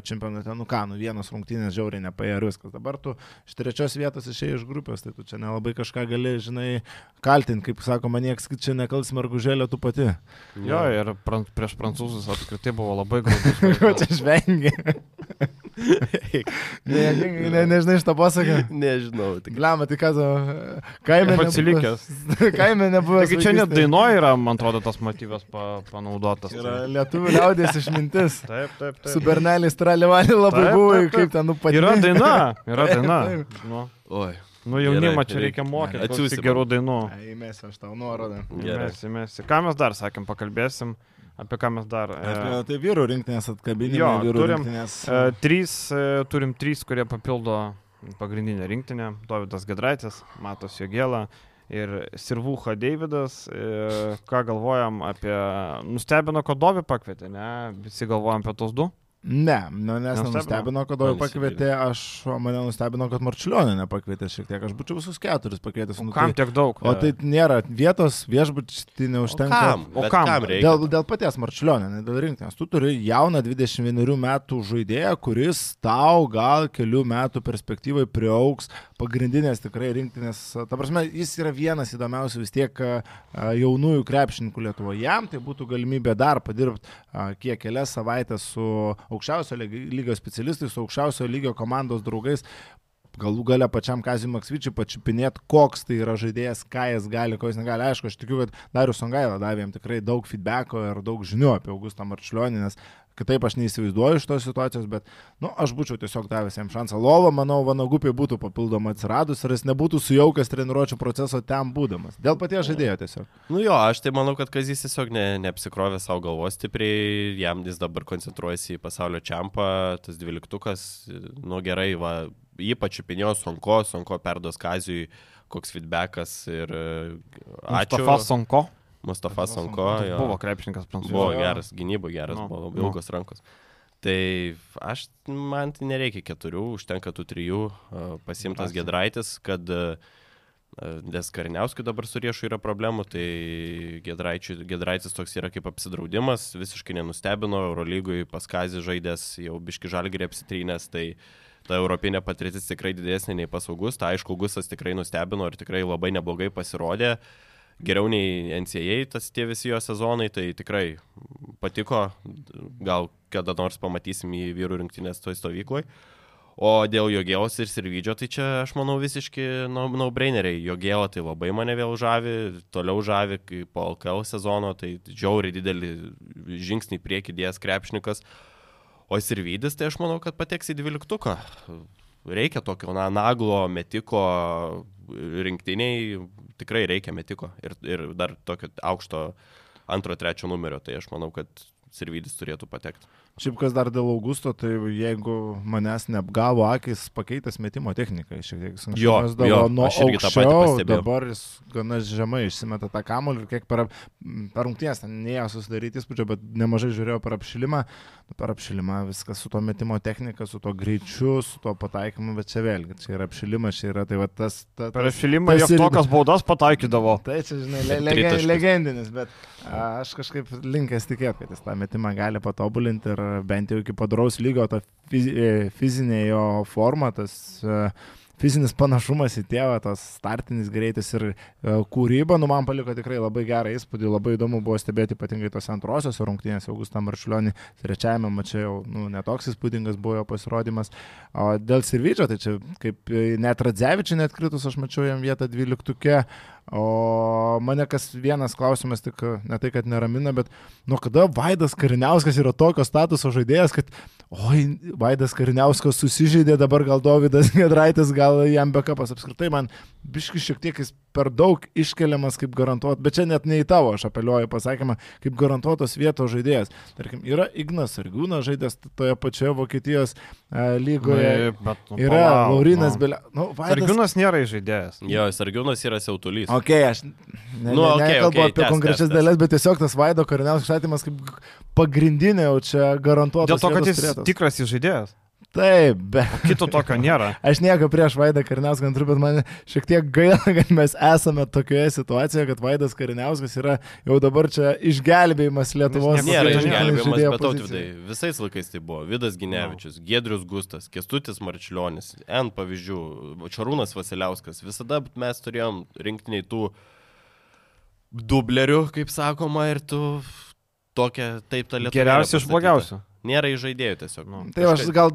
čempionate, nu ką, nu vienas rungtynės žiauriai nepaėjo ir viskas. Dabar tu iš trečios vietos išėjai iš grupės, tai tu čia nelabai kažką gali, žinai, kaltinti, kaip sako, man nieks čia nekals mergužėlė tu pati. Jo, ir pran, prieš prancūzus apskritai buvo labai gražus. Ko čia žvengi? ne, ne, ne, nežinai iš to pasakė. Nežinau, tik Gliama, tai ką tu, kaime Kaip atsilikęs. nebuvęs- Kaime nebuvęs. Taigi čia net dainoje yra, man atrodo, tas motyvas pa, panaudotas. Yra lietuvių liaudės išmintis. Taip, taip, taip. Su berneliais tralivalį labai Taip, buvo, taip, taip. kaip ten nupadė. Yra daina, yra Taip, daina. taip. Nu, Oi. nu jaunimą čia reikia mokyti, Atsiųsi atsiųsti gerų dainų. Įmėsiu aš tau nuorodą. Mėsi, mėsi. Ką mes dar sakėm, pakalbėsim, apie ką mes dar. Apie tai vyrų rinktinės atkabinimą. Jo, vyrų turim, rinktinės. e, trys, e, turim trys, kurie papildo pagrindinę rinktinę. Dovydas Gedraitis, Matos Jogėla ir Sirvūcha Davidas. E, ką galvojam apie... Nustebino, kad Dovį pakvietė, ne? Visi galvojam apie tos du. Ne, nu, nes Nenustebino? kad Man Dovį pakvietė, aš, o mane nustebino, kad Marčiulionė nepakvietė šiek tiek. Aš būčiau visus keturis pakvietęs. O nu, kam tai- tiek daug? O tai nėra vietos viešbučiai neužtenka. Kam? O Bet kam? kam reikia? Dėl, dėl paties Marčiulionė, ne dėl rinktinės. Tu turi jauną 21 metų žaidėją, kuris tau gal kelių metų perspektyvai priauks pagrindinės tikrai rinktinės. Ta prasme, jis yra vienas įdomiausių vis tiek jaunųjų krepšininkų Lietuvoje. Jam tai būtų galimybė dar padirbti kiek kelias savaitės su aukščiausio lyg- lygio specialistais, su aukščiausio lygio komandos draugais galų gale pačiam Kazimui Maksvyčiui pačiupinėti, koks tai yra žaidėjas, ką jis gali, ko jis negali. Aišku, aš tikiu, kad Darius Songaila davė jam tikrai daug feedbacko ir daug žinių apie Augustą Marčiulionį, nes kitaip aš neįsivaizduoju iš tos situacijos, bet, nu, aš būčiau tiesiog davęs jam šansą. Lova, manau, Vanagupiai būtų papildoma atsiradus ir jis nebūtų sujaukęs treniruočio proceso ten būdamas. Dėl paties žaidėjo tiesiog. Nu jo, aš tai manau, kad Kazis tiesiog ne, neapsikrovė savo galvos stipriai, jam jis dabar koncentruojasi į pasaulio čempą, tas dvyliktukas, nu gerai, va, jį pačiupinėjo Sonko, Sonko perduos Kazijui, koks feedbackas ir e, ačiū. Mustafa Sonko. Mustafa Sonko. jo. Buvo krepšininkas prancūzų. Buvo geras, gynybo geras, Nu, buvo nu. ilgos rankos. Tai aš, man tai nereikia keturių, užtenka tų trijų, pasimtas Drąsiai. Gedraitis, kad nes Kariniauskui dabar su riešu yra problemų, tai Gedraitis toks yra kaip apsidraudimas, visiškai nenustebino, Eurolygui paskazį žaidęs, jau biški žalgerį apsitrynęs, tai ta europinė patirtis tikrai didesnė nei pas Augustą, aišku, Augustas tikrai nustebino ir tikrai labai neblogai pasirodė geriau nei NCAA tas tie visi jo sezonai, tai tikrai patiko, gal kada nors pamatysim į vyrų rinktinės toj stovykloj. O dėl Jogėlos ir Sirvidžio, tai čia aš manau visiški no-braineriai. No Jogėla tai labai mane vėl žavi, toliau žavi, kaip po LKL sezono, tai žiauriai didelį žingsnį priekį dėjęs krepšnikas. O Sirvidis, tai aš manau, kad pateks į dvyliktuką. Reikia tokio na, naglo metiko rinktiniai, tikrai reikia metiko ir, ir dar tokio aukšto antro, trečio numerio, tai aš manau, kad Sirvidis turėtų patekti. Šiaip kas dar dėl Augusto, tai jeigu manęs neapgavo akis, pakeitęs metimo techniką, šiek tiek sunkiau. Jo, mesdavo jo, nuo aukščiau, pastebėjau. dabar jis gana žemai išsimeta tą kamolį ir kiek per, per rungties neėjo susidaryti įspūdžio, bet nemažai žiūrėjau per apšilimą. Nu, Per apšilimą viskas su to metimo technika, su to greičiu, su to pataikymu, bet čia vėlgi, čia yra apšilimas, čia yra tai va tas... Ta, Per tas jie ir- tokias baudas pataikydavo. Tai čia, žinai, le, lege, Tritaškis. legendinis, bet aš kažkaip linkęs tikėti, kad jis tą metimą gali patobulinti ir bent jau iki padoraus lygio ta e, fizinė jo forma, tas uh, fizinis panašumas į tėvą, tas startinis greitis ir e, kūryba, nu man paliko tikrai labai gerą įspūdį, labai įdomu buvo stebėti ypatingai tos antrosios rungtynės, Augustą Marčiulionį trečiajame mačiau, nu, netoks įspūdingas buvo jo pasirodymas. O dėl Sirvidžio, tai čia kaip net Radzevičiai net kritus, aš mačiau jam vietą dvyliktukė, O mane kas vienas klausimas tik ne tai, kad neramina, bet nuo kada Vaidas Kariniauskas yra tokio statuso žaidėjas, kad, oi, Vaidas Kariniauskas susižeidė, dabar gal Davidas Gedraitis, gal jam bekapas apskritai, man biški šiek tiek jis per daug iškeliamas kaip garantuot, bet čia net ne į tavo, aš apeliuoju pasakymą, kaip garantuotos vietos žaidėjas. Tarkim, yra Ignas Argiūnas žaidęs toje pačioje Vokietijos e, lygoje. Bet, nu, yra palauk, Laurinas nu. Belė. Nu, Vaidas Sargiūnas nėra žaidėjas. Jo, Sargiūnas yra siautulys. Ok, aš ne, Nu, okei, okay, nekalbu okay, apie tęs, konkrečias tęs. dalis, bet tiesiog tas Vaido kariniaus statymas kaip pagrindinė jau čia garantuotas. Dėl to, kad vietos jis turėtas. tikras žaidėjas. Taip, bet Kito tokio nėra. aš nieko prieš Vaidą Kariniauską antru, bet man šiek tiek gaila, kad mes esame tokioje situacijoje, kad Vaidas Kariniauskas yra jau dabar čia išgelbėjimas Lietuvos. Nėra išgelbėjimas, bet tautvydai. Visais laikais tai buvo. Vidas Ginevičius, Gedrius Gustas, Kestutis Marčiulionis, N pavyzdžių, Čarūnas Vasiliauskas. Visada mes turėjom rinktiniai tų dublerių, kaip sakoma, ir tu tokia, taip ta lietuva. Geriausia iš blogiausių. Nėra įžaidėjų tiesiog. Nu. Tai aš gal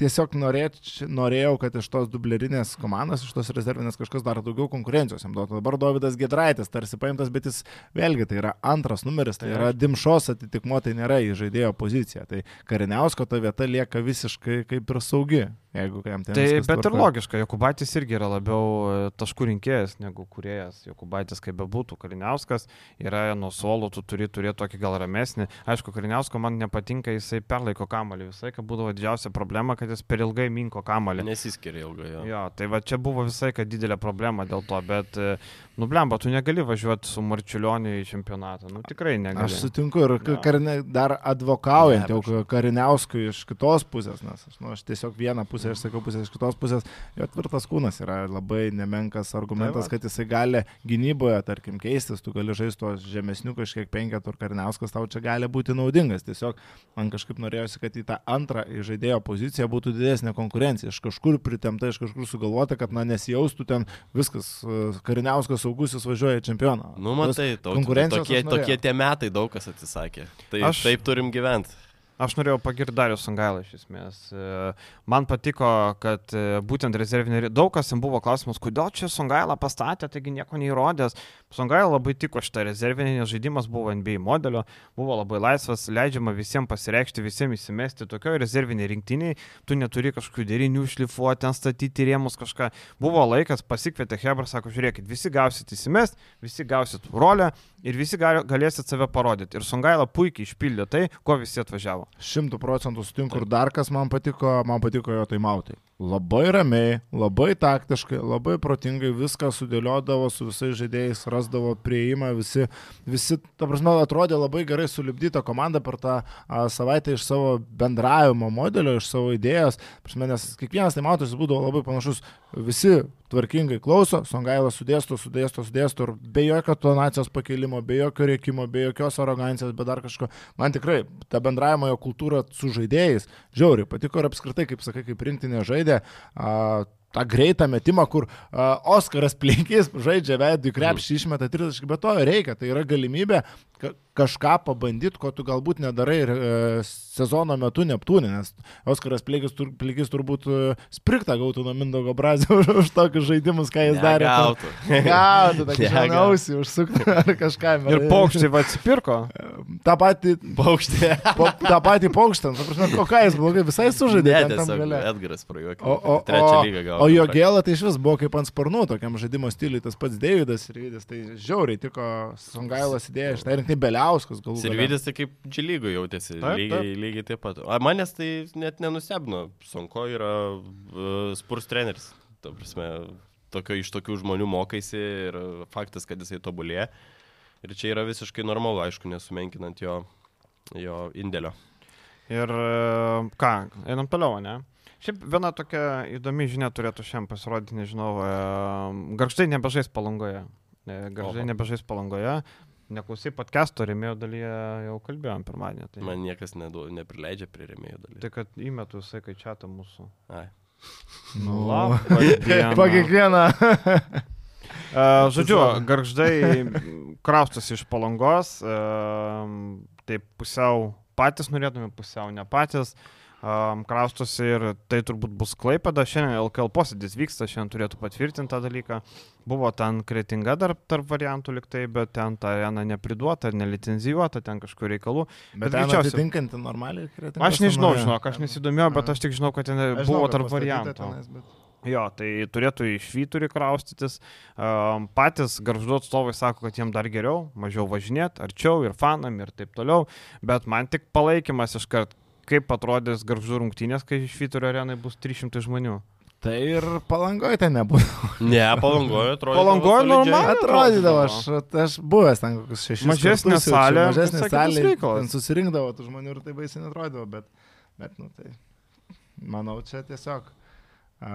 tiesiog norėč, norėjau, kad iš tos dublerinės komandos, iš tos rezervinės kažkas dar daugiau konkurencijos jam duotų. Dabar Davidas Gedraitis tarsi paimtas, bet jis vėlgi tai yra antras numeris, tai Tai yra Dimšos atitikmo, tai nėra į žaidėjo poziciją. Tai Kariniausko ta vieta lieka visiškai kaip ir saugi, jeigu jam Tai bet ir tvarkoj. logiška, Jokubaitis irgi yra labiau e, taškų rinkėjas negu kuriejas. Jokubaitis kaip bebūtų, Kaliniauskas yra nuo suolo, tu turi turėti tokį gal ramesnį. Aišku, Kaliniausko man nepatinka, jisai perlaiko kamalį. Visai, kad būdavo didžiausia problema, kad jis per ilgai minko kamalį. Nesiskiria ilgai. Jo. Jo, tai va čia buvo visai, kad didelė problema dėl to, bet, e, nu blemba, tu negali važiuoti su Marčiulioniu į čempionatą. Nu tikrai negali. Aš sutinku ir Jo. karine, dar advokaujant Ne, jau Kariniauskui iš kitos pusės, nes aš, nu, aš tiesiog vieną pusę, aš sakau pusę iš kitos pusės, jo tvirtas kūnas yra labai nemenkas argumentas, Tai va. kad jisai gali gynyboje, tarkim, keistis, tu gali žaisti tuos žemesnių kažkiek penketų ir Kariniauskas tau čia gali būti naudingas. Tiesiog man kažkaip norėjosi, kad į tą antrą žaidėjo poziciją būtų didesnė konkurencija. Iš kažkur pritemta, iš kažkur sugalvota, kad na nesijaustų ten viskas, e, Kariniauskas saugusis važiuoja į čempioną. Nu, matai, konkurencijos tokie, tokie tie metai daug kas atsisakė. Tai Aš- taip turim gyventi. Aš norėjau pagirti Darius Sangailą iš esmės. E, Man patiko, kad e, būtent rezervinė, daug kas jam buvo klausimas, kodėl čia Sangailą pastatė, taigi nieko neįrodęs. Sangailą labai tiko šitą rezervinį, nes žaidimas buvo NBA modelio, buvo labai laisvas, leidžiama visiems pasireikšti, visiems įsimesti. Tokioje rezervinėje rinktiniai, tu neturi kažkokių derinių šlifuoti, ten statyti rėmus kažką. Buvo laikas, pasikvietė Hebra, sako, žiūrėkit, visi gausit įsimest, visi gausit rolę ir visi galėsit save parodyti. Ir Sangailą puikiai išpildė tai, ko visi atvažiavo. Šimtų procentų sutinku ir dar kas man patiko, man patiko jo taimautai. Labai ramiai, labai taktiškai, labai protingai viską sudėliodavo su visais žaidėjais, rasdavo prieimą, visi, visi, ta prasme, atrodė labai gerai sulibdyta komanda per tą a, savaitę iš savo bendravimo modelio, iš savo idėjos, prasme, nes kiekvienas taimautas būdavo labai panašus, visi tvarkingai klauso, Songailas sudėsto, sudėsto, sudėsto ir be jokio tonacijos pakelimo, be jokio rėkimo, be jokios arogancijos, be dar kažko. Man tikrai ta bendravimo jo kultūra su žaidėjais žiauriai patiko ir apskritai, kaip sakai, kaip rinktinė žaidė. A, tą greitą metimą, kur uh, Oskaras Plinkis žaidžia veidų į krepšį, išmeta 30, bet to reikia, tai yra galimybė ka kažką pabandyti, ko tu galbūt nedarai ir uh, sezono metu Neptūnė, nes Oskaras Plinkis, tur, Plinkis turbūt uh, sprigtą gautų nuo Mindaugo Brazio už, už tokius žaidimus, ką jis darė. Gautų. Gautų, tą Negautų. kažkausiai užsukti ar kažką. Ir va atsipirko. tą patį, Paukštė. po, tą patį paukštą, ta prasme, o ką jis blogai visai sužaidė. Ne, tiesiog. Edgaras prajuokė. O, o, Trečią o. o jo gėlą tai iš vis buvo kaip ant sparnų, tokiam žaidimo stiliui, tas pats Davidas ir Vidis, tai žiauriai tiko Songailas idėja, štai ir tai Beliauskas gale. Sirvidis tai kaip džilygų jautėsi, Taip, lygiai, lygiai taip pat. O manęs tai net nenustebino. Sonko yra uh, spurs treneris. Ta prasme, tokio, iš tokių žmonių mokaisi ir faktas, kad jisai tobulėja. Ir čia yra visiškai normalu, aišku, nesumenkinant jo, jo indėlio. Ir e, ką, einam toliau, ne? Šiaip viena tokia įdomi žinia turėtų šiandien pasirodyti, nežinau, e, garžtai nebežais palangoje. E, Garžtai nebežais palangoje. Neklausai podcast'o remėjo dalyje jau kalbėjom pirmadienį. Tai, Man niekas nedu, neprileidžia prie remėjų dalykų. tai kad įmetu visai, kai čia tą mūsų. Ai. Nu. Po kiekvieną. E, Žodžiu, garždai kraustosi iš palangos, taip pusiau patys norėtume, pusiau ne patys. Um, kraustosi ir tai turbūt bus klaipada. Šiandien LKL posėdis vyksta, šiandien turėtų patvirtinti tą dalyką. Buvo ten kretinga dar tarp variantų liktai, bet ten ta arena nepriduota, nelicenzijuota, ten kažkur reikalų. Bet Bet greičiausiai- atitinkanti normaliai kretingos Aš nežinau, žinok, aš nesidomėjau, bet aš tik žinau, kad ten žinau, buvo tarp variantų. tenais, bet- Jo, tai turėtų iš vyturių kraustytis. Um, patys garždu atstovai sako, kad jiem dar geriau, mažiau važinėti, arčiau ir fanam ir taip toliau. Bet man tik palaikymas iškart, kaip atrodys garždu rungtynės, kai iš vyturių arenai bus 300 žmonių. Tai ir palangoje ten nebūtų. Ne, palangoju atrodo. Palangoj normaliai Atrodydavo, aš, aš buvęs ten kokius šešis. Mažesnė kartus salė, mažesnė salė, ten susirinkdavo tų žmonių ir tai baisiai netrodydavo, bet, bet nu tai, manau, čia tiesiog. A,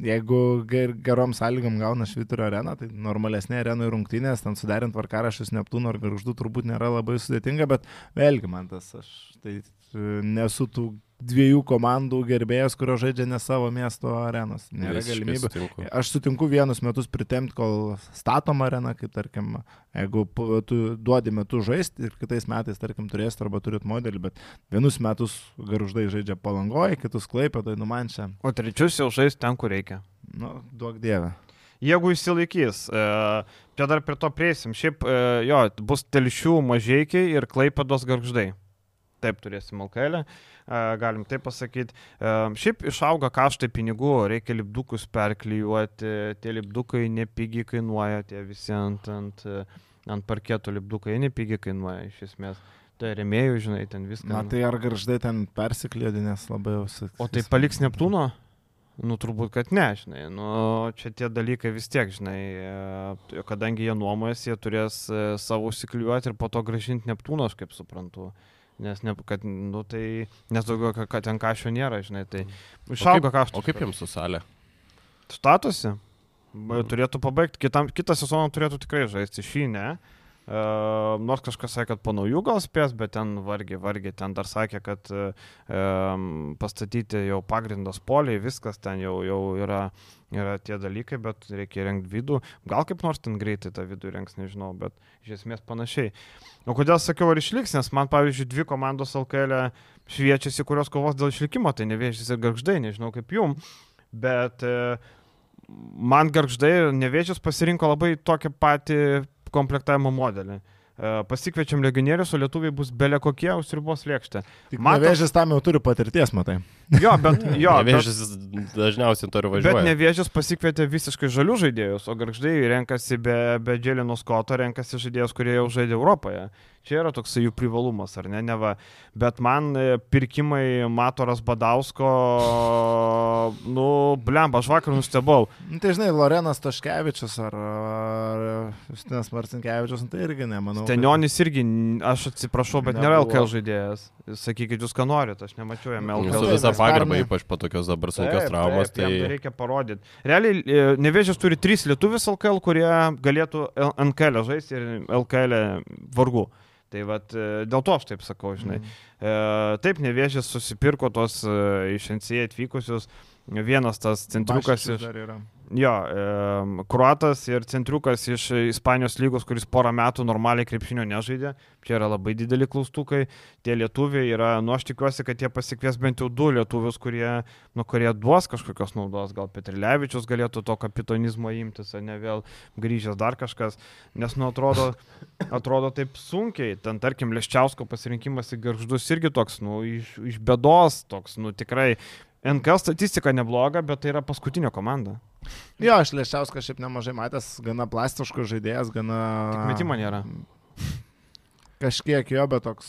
jeigu ger, gerom sąlygom gauna šviturio areną, tai normalesnė arenų rungtynės, ten suderint varkarašius Neptūno ar Garždų turbūt nėra labai sudėtinga, bet vėlgi man tas, aš tai nesu tų dviejų komandų gerbėjas, kurio žaidžia ne savo miesto arenos. Nėra galimybių. Sutinku. Aš sutinku vienus metus pritemti, kol statoma arena, kaip tarkim, jeigu tu duodi metu žaisti ir kitais metais, tarkim, turėsit arba turit modelį, bet vienus metus garždai žaidžia palangoje, kitus klaipė, tai nu man čia, O trečius jau žais ten, kur reikia. nu, duok dievę. Jeigu įsilaikys, e, čia dar prie to prieisim. Šiaip, e, jo, bus telšių mažiekiai ir klaipados garždai. Taip turėsim LKL, e, galim taip pasakyti. E, šiaip išauga kaštai pinigų, reikia lipdukus perklijuoti, tie lipdukai nepigiai kainuoja, tie visi ant, ant, ant parketo lipdukai nepigiai kainuoja iš esmės. Tai remėjų, žinai, ten viską. Na tai ar garždai ten persiklėdinės labai jau. O tai paliks Neptūno? Nu, turbūt, kad ne, žinai. Nu, čia tie dalykai vis tiek, žinai, e, kadangi jie nuomojasi, jie turės e, savo užsiklijuoti ir po to gražinti Neptūną, aš kaip suprantu. Nes, ne, kad, nu, tai, nes daugiau, kad, kad ten kažko nėra, žinai, tai išauga kaštai. O kaip jums su salė? Statosi. Mhm. Turėtų pabaigti, kitam, kitą sezoną turėtų tikrai žaisti, šį ne. Uh, nors kažkas sakė, kad po naujų gal spės, bet ten vargiai, vargiai, ten dar sakė, kad uh, pastatyti jau pagrindas poliai, viskas ten jau, jau yra, yra tie dalykai, bet reikia rengti vidų. Gal kaip nors ten greitai tą vidų rengs, nežinau, bet iš esmės panašiai. O kodėl sakiau, ar išliks, nes man, pavyzdžiui, dvi komandos LKL šviečiasi, kurios kovos dėl išlikimo, tai nevėžys ir garždai, nežinau kaip jum, bet uh, man garždai ir nevėžys pasirinko labai tokį patį komplektavimo modelį. E, Pasikviečiam legionierius, o lietuviai bus belė kokie, užsiribos lėkštė. Matos- nevėžys tam jau turi patirties, matai. Jo, bet, jo, bet, Nevėžis dažniausiai turi bet važiuoti. nevėžys pasikvietė visiškai žalių žaidėjus, o garždai renkasi be, be Dželino Skoto, renkasi žaidėjus, kurie jau žaidė Europoje. Čia yra toksai jų privalumas, ar ne, neva. Bet man e, pirkimai Matoras Badausko, nu, blemba, aš vakar nustebau. Nu, tai žinai, Lorenas Taškevičius ar, ar Justinas Marcinkievičius, nu, tai irgi nemanau. kad- Stenionis irgi, aš atsiprašau, bet nėra Nebuvo. LKL žaidėjas. Sakykit, jūs ką norit, aš nemačiau jame Su LKL. Taip, visa pernai- ypač po tokios dabar sunkios traumos, tai reikia parodyti. Realiai, e, Nevėžės turi trys lietuvis LKL, kurie galėtų NKL žaisti ir LKL vargu. Tai vat, e, dėl to aš taip sakau, žinai. E, taip, Nevėžės susipirko tos e, iš NCA atvykusius. Vienas tas centriukas iš... Jo, e, kruatas ir centriukas iš Ispanijos lygos, kuris porą metų normaliai krepšinio nežaidė. Čia yra labai dideli klaustukai. Tie lietuviai yra, nu aš tikiuosi, kad jie pasikvies bent jau du lietuvius, kurie, nu, kurie duos kažkokios naudos. Gal Petrilevičius galėtų to kapitonizmo imtis, o ne vėl grįžęs dar kažkas. Nes, nu, atrodo, atrodo taip sunkiai. Ten, tarkim, Leščiausko pasirinkimas į garždus irgi toks, nu, iš, iš bėdos toks, nu, tikrai. NKL statistika nebloga, bet tai yra paskutinė komanda. Jo, aš Leščiauskas šiaip nemažai matęs, gana plastiškas žaidėjas, gana... Tik metimo nėra. Kažkiek jo, bet toks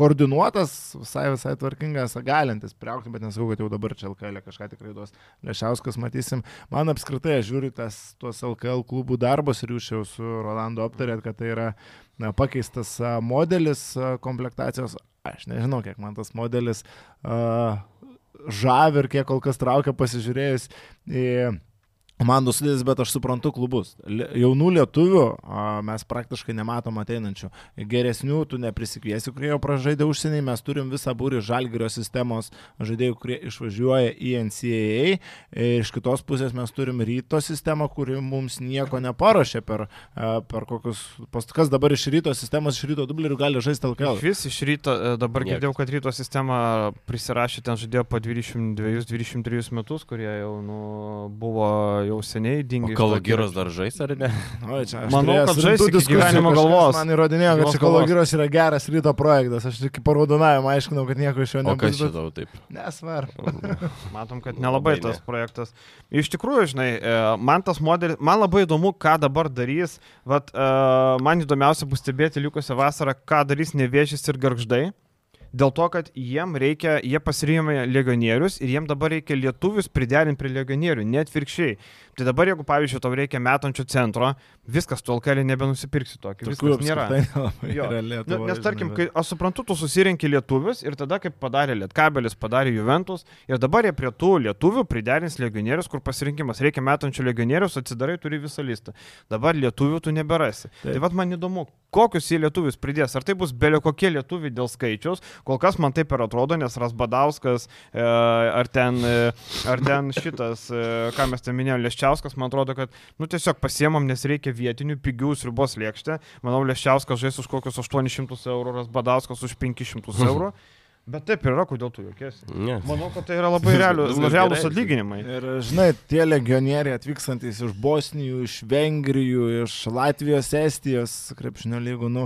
koordinuotas, visai, visai tvarkingas, galintis priaukti, bet nesakau, kad jau dabar čia LKL kažką tikrai duos. Lešiauskas matysim. Man apskritai, aš žiūriu tas, tuos LKL klubų darbus ir jūs jau su Rolandu aptarėt, kad tai yra na, pakeistas modelis komplektacijos. Aš nežinau, kiek man tas modelis uh, žavi ir kiek kol kas traukia pasižiūrėjus į komandų sudėtis, bet aš suprantu klubus. Jaunų lietuvių a, mes praktiškai nematom ateinančių. Geresnių tu neprisikviesi, kurie jau pražaidė užsieniai. Mes turim visą būrį žalgerio sistemos žaidėjų, kurie išvažiuoja į NCAA. Ir iš kitos pusės mes turim ryto sistemą, kuri mums nieko neparuošė per, a, per kokius... pas- Kas dabar iš ryto sistemos, iš ryto dublerių gali žaisti LKL. Vis iš ryto, e, dabar girdėjau, kad ryto sistema prisirašė, ten žaidėjo po 22-23 metus, kurie jau nu, buvo jau seniai O dingę. iš to Kalogiros akiračio. dar žais ar ne? O, čia aš Manau, kad žais iki gyvenimo galvos. Man įrodinėjo, kad Kalogiros yra geras ryto projektas. Aš tik po raudonavimo aiškinau, kad nieko iš jo O kas nebus. čia tau taip? Nesvarbu. Matom, kad nelabai Labai tas ne. projektas. Iš tikrųjų, žinai, e, man tas modelis, man labai įdomu, ką dabar darys. Vat, e, man įdomiausia bus stebėti likusią vasarą, ką darys nevėžys ir garždai. Dėl to, kad jiem reikia, jie pasirinkime legionierius ir jiem dabar reikia lietuvius priderinti prie legionierių, net virkščiai. Tai dabar, jeigu, pavyzdžiui, tau reikia metančio centro, viskas, tu alkelį nebenusipirksi tokį. Tokių Viskas nėra. nelabai Jo. yra Nu, nes tarkim, kai aš suprantu, tu susirinkti lietuvius ir tada, kaip padarė Lietkabelis, padarė Juventus ir dabar jie prie tų lietuvių priderins legionierius, kur pasirinkimas reikia metančių legionierius, atsidarai, turi visą listą. Dabar lietuvių tu neberasi. Taip. Taip. Tai vad man įdomu, kokius jie lietuvius pridės. Ar tai bus belio kokie lietuviai dėl skaičiaus, kol kas man taip ir atrodo, nes Rasbadauskas, e, ar, ten, e, ar ten šitas, e, ką mes ten minėjome, Leščiauskas, man atrodo, kad nu, tiesiog pasiemam, nes reikia vietinių pigių sriubos lėkštę. Manau, Leščiauskas žais už kokius 800 eurų, Rasbadauskas už 500 eurų. Bet taip ir yra, kodėl tu jokiesi. Ne. Manau, kad tai yra labai realūs gerai. atlyginimai. Ir žinai, tie legionieriai atvykstantis iš Bosnijų, iš Vengrijų, iš Latvijos, Estijos, krepšinio lygų, nu,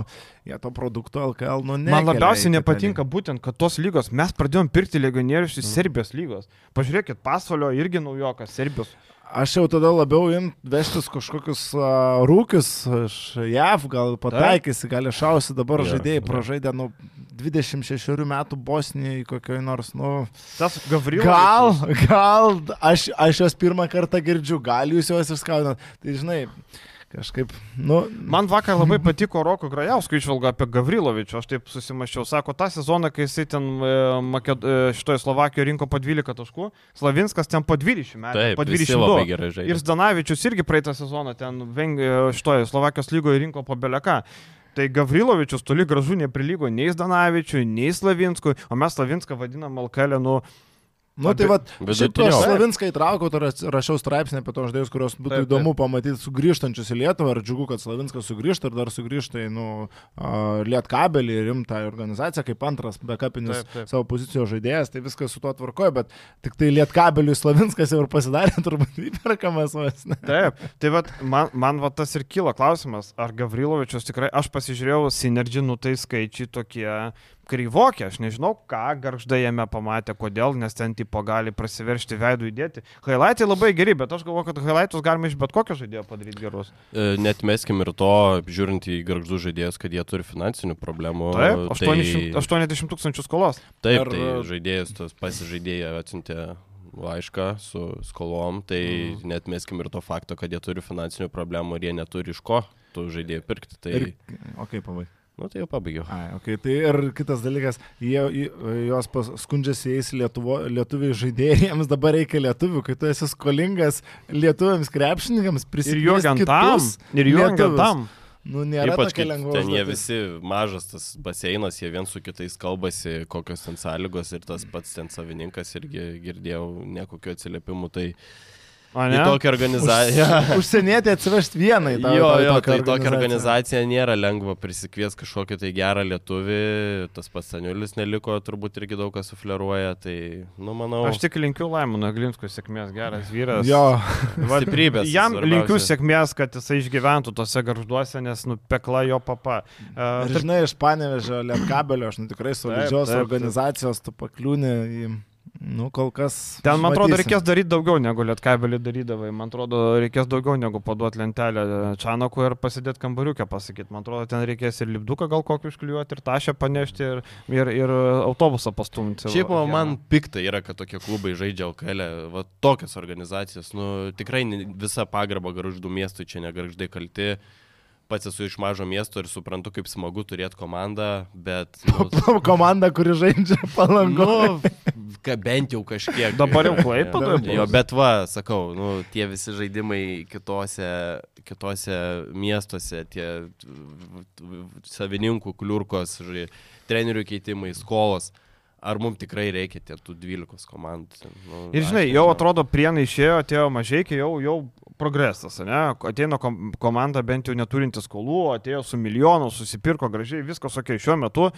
jie to produkto LKL, nu, ne. Man labiausiai nepatinka būtent, kad tos lygos, mes pradėjom pirkti legionierius iš Serbijos lygos. Pažiūrėkit, Pasvalio irgi naujokas, Serbijos. Aš jau tada labiau im vežtis kažkokius uh, rūkius iš JAV, gal pataikysi, gal išausi, dabar Jo, žaidėjai jo. pražaidė, nu, 26 metų Bosnijoje kokioj nors, nu, Tas Gavrilas. gal, gal, aš, aš juos pirmą kartą girdžiu, gal jūs juos išskaudinat. Tai žinai, kažkaip, nu, Man vakar labai patiko Roko Grajausko išvalga apie Gavrilovičių. Aš taip susimaščiau. Sako, tą sezoną, kai jisai ten e, Maked... e, šitoje Slovakijoje rinko po 12 taškų, Slavinskas ten po 20 metų. Taip, po visi labai 22. gerai Ir žaidžia. Zdanavičius irgi praeitą sezoną ten veng... e, šitoje Slovakijos lygoje rinko po beleką. Tai Gavrilovičius toli gražu neprilygo nei Zdanavičiui, nei Slavinskui, o mes Slavinską vadinam Alkelė, nu, Nu, tai vad, aš Slavinską įtraukiau, tai raš- rašiau straipsnį apie tos žaidėjus, kuriuos būtų Taip, taip. įdomu pamatyti sugrįžtančius į Lietuvą. Ir džiugu, kad Slavinskas sugrįžta ir dar sugrįžta į, nu, Lietkabelį, rimtą organizaciją, kaip antras taip. savo pozicijos žaidėjas. Tai viskas su tuo tvarkoja, bet tik tai Lietkabeliui Slavinskas jau ir pasidarė turbūt įperkamas ne? Taip, tai vat, man, man vat, tas ir kyla klausimas, ar Gavrilovičius tikrai, aš pasižiūrėjau, Synergy, nu tai skaičiai tokie kreivokie, aš nežinau, ką garždai jame pamatė, kodėl, nes ten tipo gali prasiveršti veidų įdėti. Highlightai labai geri, bet aš galvoju, kad highlightus galima iš bet kokio žaidėjo padaryti gerus. E, Net meskim ir to, žiūrint į garždų žaidėjus, kad jie turi finansinių problemų. Taip, tai- 800, 80 tūkstančių skolos. Taip, Ir- tai žaidėjas, tas pasižaidėjai atsiuntė laišką su skolom, tai mm. net meskim ir to fakto, kad jie turi finansinių problemų ir jie neturi iš ko tų žaidėjų pirkti. Tai, Ir, o kaip pavai? Nu, tai jau pabaigiau. Ai, okay. Tai ir kitas dalykas, jie, jos skundžiasi jais Lietuvo, lietuviai žaidėjai, jiems dabar reikia lietuvių, kai tu esi skolingas lietuviams krepšininkams, Ir prisikviesti juokiant tam. Ir juokiant lietuvius. tam. Nu, nėra Ypač, kai lengva. ten jie užduotis. visi mažas tas baseinas, jie vien su kitais kalbasi, kokios ten sąlygos ir tas pats ten savininkas irgi girdėjau nekokiu atsiliepimu. Tai O į ne? tokią organizaciją. Užsienietį atsivežti vieną į tą Jo, jo, tokią tai tokia organizacija nėra lengva prisikviesti kažkokį tai gerą lietuvį, tas pats Saniulis neliko, turbūt irgi daug kas sufleruoja, tai, nu, manau, Aš tik linkiu Laimono Glinskui sėkmės, geras vyras. Jo, Vat, Stiprybės Jam linkiu sėkmės, kad jisai išgyventų tose garžduose, nes nupekla jo papa. Uh, žinai, iš panevežio Lietkabelio, aš nu tikrai solidžios organizacijos, tu pakliūni į, nu, kol kas. Ten, man atrodo, reikės daryti daugiau negu Lietkabelį darydavai. Man atrodo, reikės daugiau negu paduoti lentelę Čanokui ir pasidėti kambariukę pasakyti. Man atrodo, ten reikės ir lipduką gal kokį užklijuoti, ir tašę panešti, ir, ir, ir autobusą pastumti. Šiaip o man pikta yra, kad tokie klubai žaidžia LKL, va tokias organizacijas, nu tikrai visa pagarba garždų miestui čia negarždai kalti. Pats esu iš mažo miesto ir suprantu, kaip smagu turėti komandą, bet... Nu, Komanda, kuri žaidžia palango. nu, bent jau kažkiek. Dabar jau Klaipėdoje Jo, bus. bet va, sakau, nu, tie visi žaidimai kitose, kitose miestuose, tie savininkų kliurkos, žai, trenerių keitimai, skolos. Ar mums tikrai reikia tie tų 12 komandų? Nu, Ir žinai, jau atrodo, prienai išėjo, atėjo mažai, jau, jau progresas, ne? Ateina kom komanda bent jau neturinti skolų, atėjo su milijonu, susipirko gražiai, viskas ok, šiuo metu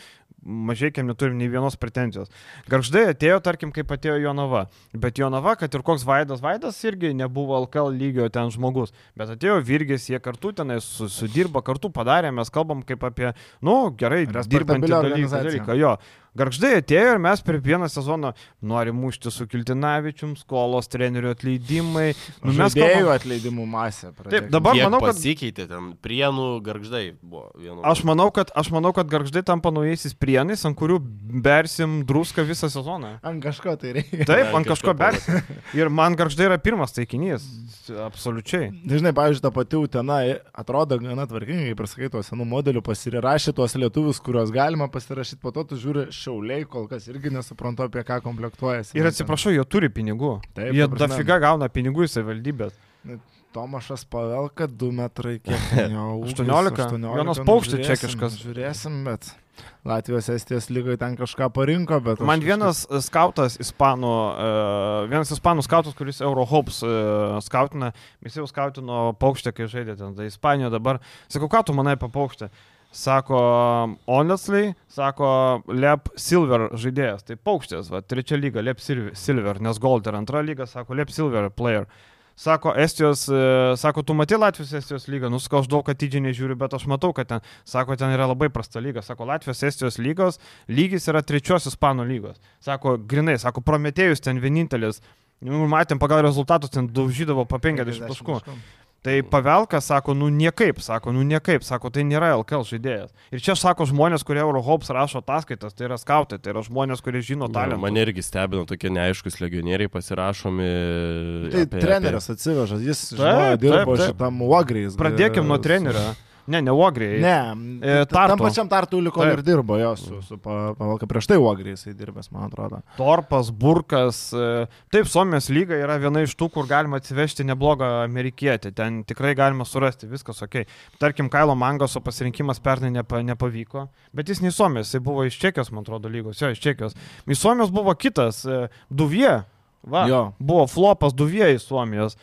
mažai kiek neturim nei vienos pretenzijos. Garždai atėjo, tarkim, kaip atėjo Jonava, bet Jonava, kad ir koks Vaidas, Vaidas irgi nebuvo LKL lygio ten žmogus, bet atėjo Virgis, jie kartu tenai su, sudirba, kartu padarė, mes kalbam kaip apie, nu, gerai, dirbantį dalyką, dalyką, jo. Garždai atėjo ir mes per vieną sezoną norim mušti su Kiltinavičium, skolos trenerių atleidimai. Nu, mes kalbam, atleidimų masė. Taip, dabar Kiek manau, kad pasikeitė ten, prienų garždai buvo vienu. Aš manau, kad, aš manau, kad garždai tampa naujaisiais prienais, ant kurių bersim druską visą sezoną. Ant kažko tai reikia. Taip, Ant ant kažko kažko bersim. Ir man garždai yra pirmas taikinys. Absoliučiai. Žinai, pavyzdžiui, ta pati Utena atrodo gana tvarkingai, kaip ir sakai, tuos senų modelių pasirašė tuos lietuvius, kuriuos galima pasirašyti, po to tu žiūri šiauliai, kol kas irgi nesuprantu, apie ką komplektuojasi. Ir atsiprašau, jie turi pinigų. Taip, Jie dafiga gauna pinigų į savivaldybės. Tomašas Pavelka, 2 metrai, kiek jo ūgis, 18. Jonas nu, Paukštis žiūrėsim, čekiškas. Žiūrėsim, bet Latvijos Estijos lygoje ten kažką parinko, bet... Man kažkaip- vienas e, skautas ispanų, e, vienas ispanų skautas, kuris Eurohopes e, skautina, jis jau skautino paukštę, kai žaidė ten, tai Ispanijoje dabar. Sakau, ką tu manai apie paukštę? Sako, honestly, sako, Lep Silver žaidėjas, tai paukštės, va, trečia lyga, Lep Silver- nes Gold ir antra lyga, sako, Lep Silver player. Sako, Estijos, e, sako, tu matai Latvijos Estijos lygą, nu, sakau, aš daug atidžiai nežiūriu, bet aš matau, kad ten, sako, ten yra labai prasta lyga. Sako, Latvijos Estijos lygos lygis yra trečios Ispanų lygos. Sako, grinai, sako, Prometėjus ten vienintelis. Nu, matėm pagal rezultatus, ten daužydavo po 50 taškų. Tai Pavelka sako, nu niekaip, sako, nu niekaip, sako, tai nėra LKL žaidėjas. Ir čia sako žmonės, kurie Eurohops rašo ataskaitas, tai yra skautai, tai yra žmonės, kurie žino talentą. Mane irgi stebino tokie neaiškus legionieriai pasirašomi. Tai apie- treneris atsiveža, jis Taip, žinojo, dirbo taip, taip. šitam Uagriais. Pradėkim nuo trenerio. Ne, ne Uogriai. Ne, E, e, tam pačiam tartu liko Taip. ir dirbo jo su, su pa- Pavelka prieš tai Uagriais jisai dirbęs, man atrodo. Torpas, Burkas. e, Taip, Suomijos lyga yra viena iš tų, kur galima atsivežti neblogą amerikietį. Ten tikrai galima surasti viskas ok. Tarkim, Kailo Mangoso pasirinkimas pernai nepa, nepavyko, bet jis ne Suomijos, jis buvo iš Čekijos, man atrodo, lygos, jo, iš Čekijos. Iš Suomijos buvo kitas, e, Duvie. Va, Jo. buvo flopas iš Suomijos.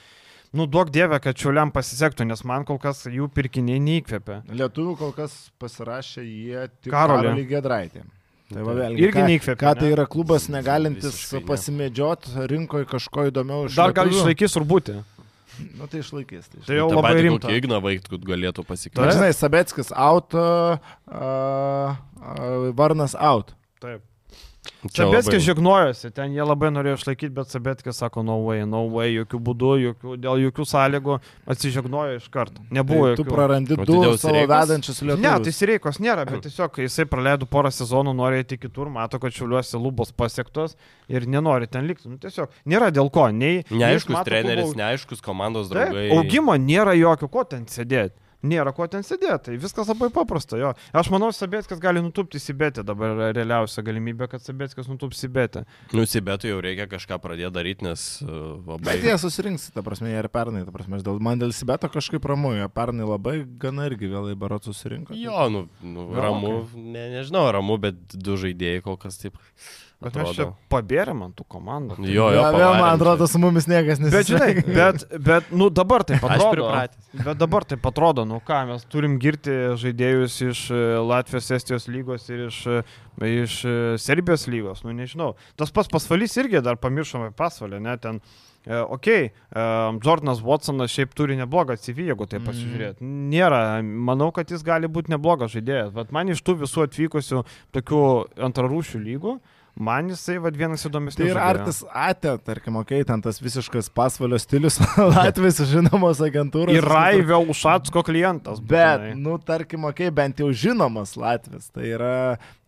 Nu, duok dievę, kad čiuliam pasisektų, nes man kol kas jų pirkiniai neįkvėpia. Lietuvių kol kas pasirašė jie tik Karolį. Karolį Gedraitį. Tai va, vėlgi, Irgi neįkvėpė, Ką tai yra klubas negalintis pasimedžioti rinkoje kažko įdomiau iš Dar gal išlaikys ir būti. Nu tai išlaikys. Tai, Tai jau Ta labai rimta. Igną vaiktų galėtų Na, pasikeisti. žinai, Sabeckis out, uh, uh, Varnas out. Taip. Sabetkis žegnojosi, ten jie labai norėjo išlaikyti, bet Sabetkis sako, no way, no way, jokių būdų, jokių, dėl jokių sąlygų atsižegnojo iš karto. Nebuvo Tai tu jokių. prarandi O tai du savo vedančius lietuvius. Ne, tai Sireikos nėra, bet tiesiog jisai praleido porą sezonų, nori eiti kitur, mato, kad šiuliuosi lubos pasiektos ir nenori ten likti. Nu, tiesiog nėra dėl ko. Nei, nei Neaiškus mato treneris, klubo- neaiškus komandos draugai. augimo nėra jokio, ko ten sėdėti. Nėra ko ten sėdėti, tai viskas labai paprasta. Jo. Aš manau, Sabėtskas gali nutupti Sibetį, dabar yra realiausia galimybė, kad Sabėtskas nutups Sibetį. Nusibetų jau reikia kažką pradėti daryti, nes uh, labai... Bet jie susirinks, ta prasme, jie ir pernai, ta prasme, dėl, man dėl Sibeto kažkaip ramu, jie pernai labai gana irgi vėlai barot susirinko. Jo, nu, nu Jo, ramu, ne, nežinau, ramu, bet du žaidėjai kol kas taip. Bet mes čia Atrodo. pabėrėm ant tų komandų. Jo, jo, Ja, man atrodo, su mumis niekas Bet nesisveikina. žinai, bet, bet, nu dabar taip Aš atrodo. Bet dabar taip atrodo, nu ką, mes turim girti žaidėjus iš e, Latvijos, Estijos lygos ir iš, e, iš e, Serbijos lygos, nu nežinau. Tas pas pasvalys irgi dar pamiršome pasvalį, ne, ten, ok, Jordanas Watsonas šiaip turi neblogą CV, jeigu tai pasižiūrėt. Nėra, manau, kad jis gali būti neblogas žaidėjas, bet man iš tų visų atvykusių tokių antrarūšių lygų, man jisai vad vienas įdomesnių. Tai ir. Artis Ate, tarkim, okei, okay, ten tas visiškas pasvalio stilius, Latvijos žinomos agentūros. Ir Raivio Ušatsko klientas. Bet, būtinai. nu, tarkim, okei, okay, bent jau žinomas Latvijas. Tai yra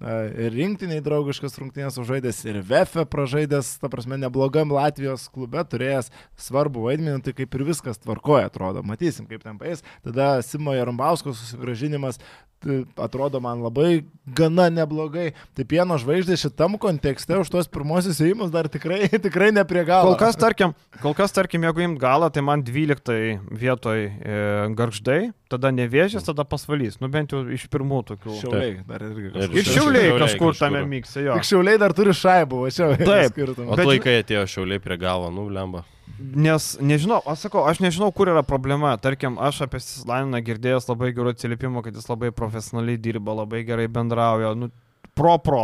ir rinktiniai draugiškas rungtynės užžaidęs, ir VF pražaidęs, ta prasme, neblogam Latvijos klube turėjęs svarbų vaidmenį, tai kaip ir viskas tvarkoja, atrodo. Matysim, kaip ten paės. Tada Simo Jarumbausko susigražinimas. atrodo man labai gana neblogai. Tai pieno žvaigždė šitam kontekste už tuos pirmosius įėjimus dar tikrai, tikrai ne prie galo. Kol kas, tarkim, kol kas, tarkim, jeigu imt galą, tai man 12 vietoj e, garždai, tada nevėžės, tada pasvalys. Nu bent jau iš pirmų tokių. Šiauliai dar irgi. Ir Šiauliai šiauliai kažkur. tame mikse, jo. Tik šiauliai dar turi šaibų, va čia. Taip. skirtumas. O Bet- laikai atėjo šiauliai prie galo, nu, lemba. Nes nežinau, aš sakau, aš nežinau, kur yra problema. Tarkim, aš apie Slaniną girdėjęs labai gerų atsiliepimų, kad jis labai profesionaliai dirba, labai gerai bendrauja, nu, pro pro.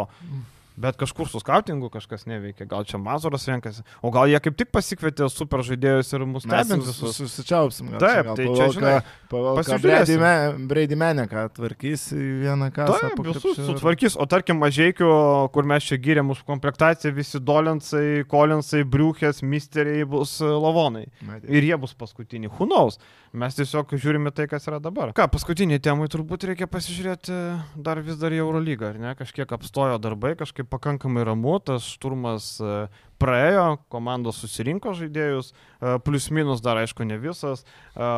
Bet kažkur su skautingu kažkas neveikia, gal čia Mazuras renkasi, o gal jie kaip tik pasikvietė super žaidėjus ir mus sus- visus. susičiaupsim. gal Taip, čia, gal tai čia, pavelka- žinai, pavelka pasižiūrėsim. Brady Me- Brady Meneką tvarkys vieną kasą. Taip, visus sutvarkys, o tarkim mažiekių, kur mes čia gyrėm mūsų komplektaciją, visi Dolinsai, Kolinsai, Briukės, Misteriai bus e, lavonai. Ir jie bus paskutiniai. Hunaus. Mes tiesiog žiūrime tai, kas yra dabar. Ką, paskutiniai temai turbūt reikia pasižiūrėti dar vis dar į Eurolygą, ar ne? Kažkiek apstojo darbai, kažkaip pakankamai ramu, tas šturmas e, praėjo, komandos susirinko žaidėjus, e, plius minus dar aišku ne visas. E,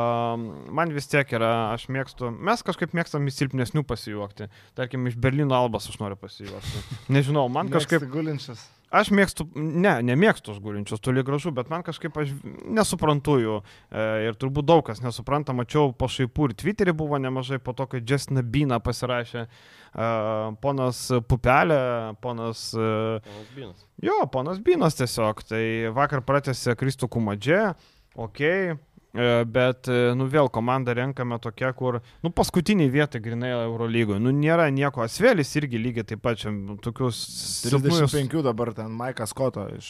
Man vis tiek yra, aš mėgstu, mes kažkaip mėgstam iš silpnesnių pasijuokti. Tarkim, iš Berlyno albas aš noriu pasijuokti. Nežinau, man kažkaip... Gulinčias. Aš mėgstu, ne, nemėgstu aš gulinčius, toli gražu, bet man kažkaip aš nesuprantu jų. E, ir turbūt daug kas nesupranta, mačiau pašaipų ir Twitter'į buvo nemažai po to, kai Justin Beaną pasirašė e, ponas Pupelė, ponas... E, jo, ponas Beanas tiesiog. Tai vakar pratęsė Kristų Kumadžė, okei. Okay. Bet, e, nu vėl komanda renkame tokia, kur, nu paskutiniai vietai grinai Eurolygoje, nu nėra nieko, Asvelis irgi lygiai taip pat čia tokius silpnus 35 dabar ten Maikas Koto iš...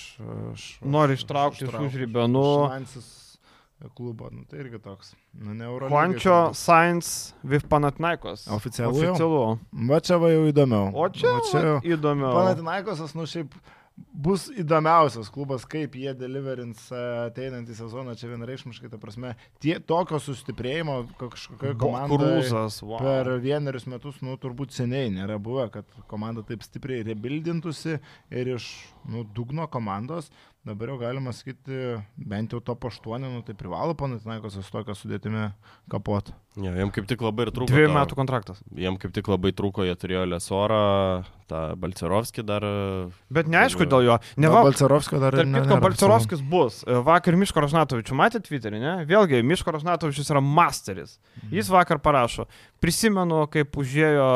iš nori ištraukti iš užrybio, nu, Šansis klubo, nu tai irgi toks. Nu, ne Eurolygai. Juančio turbūt. Science with Panatnaikos. Oficialu? Oficialu. Va čia va jau įdomiau. O čia, Va čia va, įdomiau. Panatinaikosas, nu šiaip bus įdomiausias klubas, kaip jie deliverins e, ateinantį sezoną, čia vienareikšmiškai, ta prasme, tie, tokio sustiprėjimo kažkokia komanda Krūzas, wow. per vienerius metus, nu, turbūt seniai nėra buvę, kad komanda taip stipriai rebildintųsi ir iš, nu, dugno komandos, dabar jau galima sakyti, bent jau top 8, nu, tai privalo Panatinaikosas tokią sudėtimį kapot. Ja, jam kaip tik labai ir trūko. Dviejų metų kontraktas. Jam kaip tik labai trūko, jie turėjo Lesorą, tą Balcerovskį dar. Bet neaišku dėl jo. Ne, Neva, Balcerovskio dar ne- kitko, Balcerovskis bus. Vakar Miško Ražnatovičių matėte Twitterį, ne? Vėlgi, Miško Ražnatovičius yra masteris. Jis vakar parašo. Prisimenu, kaip užėjo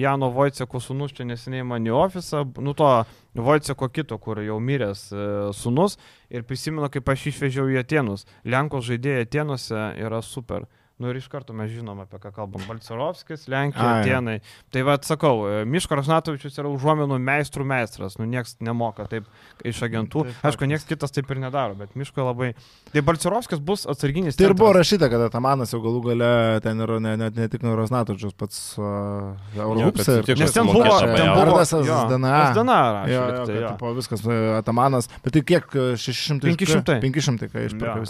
Jano Vojceko sunus čia neseniai man į ofisą, nu to Vojceko kito, kur jau miręs e, sunus. Ir prisimenu, kaip aš išvežiau į Atenus. Lenkos žaidėjai Atenuose yra super. Nu ir iš karto mes žinom, apie ką kalbam. Balcerovskis, Lenkija, Ai. Atenai. Tai vad sakau, e, Miško Ražnatovičius yra užuomenų meistrų meistras. Nu nieks nemoka taip iš agentų. Tai Aišku, nieks kitas taip ir nedaro, bet Miško labai... Tai Balcerovskis bus atsarginis. Tai ir buvo rašyta, kad Atamanas jau galų gale ten yra ne, ne, ne tik Neuroznatočius, pats uh, sutiko Nes ten buvo, ten buvo Ardasas jo, SDNA. SDNA rašė, tai, tipo, viskas, e, Atamanas. Bet tai kiek, e, 600? 500. 500, kai Jo, išpirkau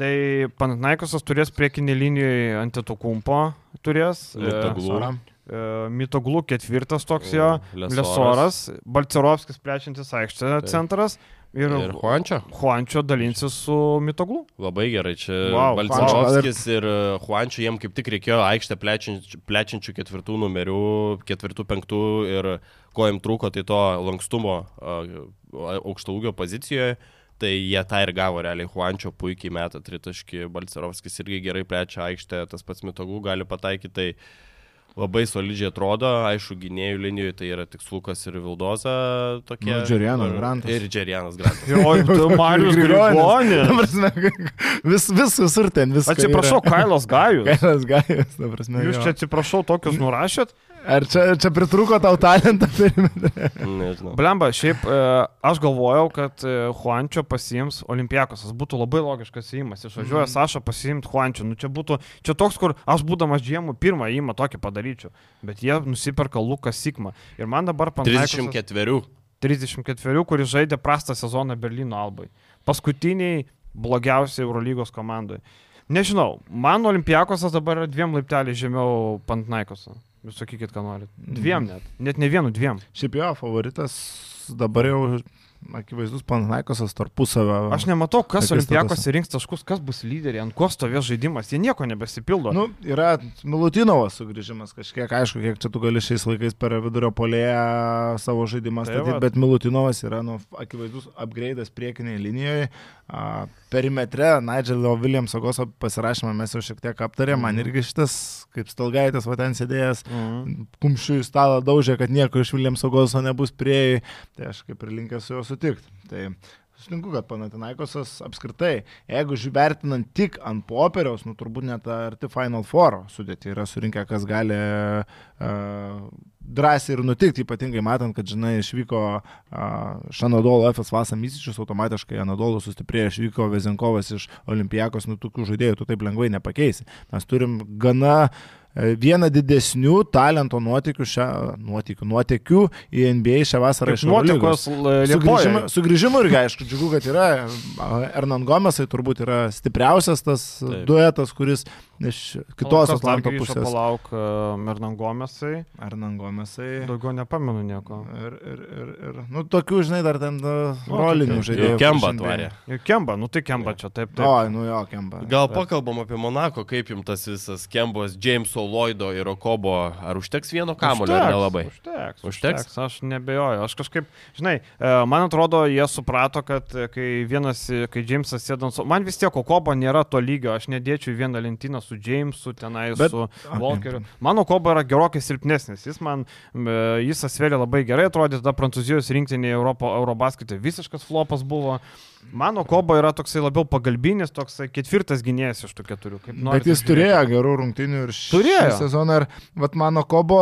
Tai Panatnaikosas turės priekinį linijoje antitokumpo, turės. e, Mitoglų. Soram. e, Mitoglų ketvirtas toks jo. Lesoras. Lesoras, Balcerovskis plečiantis aikštę Taip. centras ir, Ir Juančio. Juančio dalinsis su Mitoglu. Labai gerai, čia Wow, wow, Balcerovskis ir e, Juančio, jiem kaip tik reikėjo aikštę plečiančių, plečiančių ketvirtų numerių, ketvirtų, penktų ir ko jiem trūko, tai to lankstumo aukšto ūgio pozicijoje. Tai jie tą ir gavo realiai. Juančio puikiai meta tritaškį, Balcerovskis irgi gerai plečia aikštę, tas pats Mitogų gali pataikyti. Tai labai solidžiai atrodo, aišku, gynėjų linijoje tai yra tik Lukas ir Vildoza tokie. Nu, Džerianas Grantas. Ir Džerianas Grantas. O tu Marius Grigonis. Vis, vis visur ten viskas. Atsiprašau, Kailas Gajus. Kailas Gajus, ta prasme. Jūs čia atsiprašau, tokius nurašėt? Ar čia, čia pritruko tau talentą perimetre? Nežinau. Blemba, šiaip e, aš galvojau, kad e, Juančio pasiims Olimpiakosas. Būtų labai logiškas įimas. Išvažiuoja Mhm. Saša pasiimti Juančio. Nu, čia būtų, čia toks, kur aš būdamas džiemų pirmą įimą tokį padaryčiau. Bet jie nusiperka Lukas Sigma. Ir man dabar Panaikosas 34. 34, kuris žaidė prastą sezoną Berlyno albai. Paskutiniai blogiausiai Eurolygos komandai. Nežinau, man Olimpiakosas dabar yra dviem laipteliais žemiau Pantnaikoso. Jūs sakykit, ką norit. Dviem net. Net ne vienu, dviem. Šiaip jo, favoritas dabar jau akivaizdus Pananaikosas tarpusavio. Aš nematau, kas. Olimpiakos rinks taškus, kas bus lyderiai, ant ko stovės žaidimas, jie nieko nebesipildo. Nu, yra Milutinovas sugrįžimas kažkiek, aišku, kiek čia tu gali šiais laikais per vidurio polėje savo žaidimą Tai statyti, bet Milutinovas yra nu, akivaizdus upgrade'as priekinėje linijoje. Perimetre Nigelio Williamso goso pasirašymą mes jau šiek tiek aptarėme, man Mhm. irgi šitas, kaip stalgaitas, va ten sėdėjęs, Mhm. kumščių į stalą daužė, kad nieko iš Williamso goso nebus prieėjai, tai aš kaip ir linkęs su juo sutikti. Tai sutinku, kad Panatinaikosas apskritai, jeigu žiūrėtinant tik ant popieriaus, nu turbūt net arti Final Four sudėti yra surinkę, kas gali uh, drąsiai ir nutikti, ypatingai matant, kad, žinai, išvyko uh, Šanadolo FS Vasa Mysičius, automatiškai Anadolo sustiprėjo, išvyko Vezenkovas iš Olimpijakos, nu tokių žaidėjų tu taip lengvai nepakeisi. Mes turim gana e, vieną didesnių talento nuotikių, šią, nuotikių, nuotikių į NBA šią vasarą iš Eurolygos. Nuotekos Sugrįžimų, Lietuvoje. sugrįžimų irgi, aišku, džiugu, kad yra. Hernan Gomesai turbūt yra stipriausias tas. Taip. duetas, kuris iš kitos Atlanto pusės. Palauk, Mernangomesai. Hernan Gomesai. Daugiau nepamenu nieko. Ir, ir, ir, ir, nu, tokių, žinai, dar ten uh, Nu, rolinių tokie. žaidėjų. Kemba atvarė. Kemba, nu tai Kemba čia taip, taip. O, nu jo, Kemba. Gal pakalbam apie Monako, kaip jums tas visas Kembos, Jameso Lloydo ir Okobo, ar užteks vieno kamulio ar nelabai? Užteks, Užteks? užteks. Aš nebejoju. Aš kažkaip, žinai, e, man atrodo, jie suprato, kad e, kai vienas, e, kai Jamesas sėdo ant... so- Man vis tiek Okobo nėra to lygio. Aš nedėčiau į vieną lentyną su Jamesu, tenai Bet- su okei. Walkeriu. Mano Okobo yra gerokai silpnesnis. Jis man, jis asvėlė labai gerai atrodė, tada Prancūzijos rinktinėje Europo, Eurobasketė visiškas flopas buvo. Mano Kobo yra toksai labiau pagalbinis, toksai ketvirtas gynėjas iš tų keturių. Bet jis turėjo gerų rungtynių ir šį Turėjo. sezoną. Ir vat mano kobo,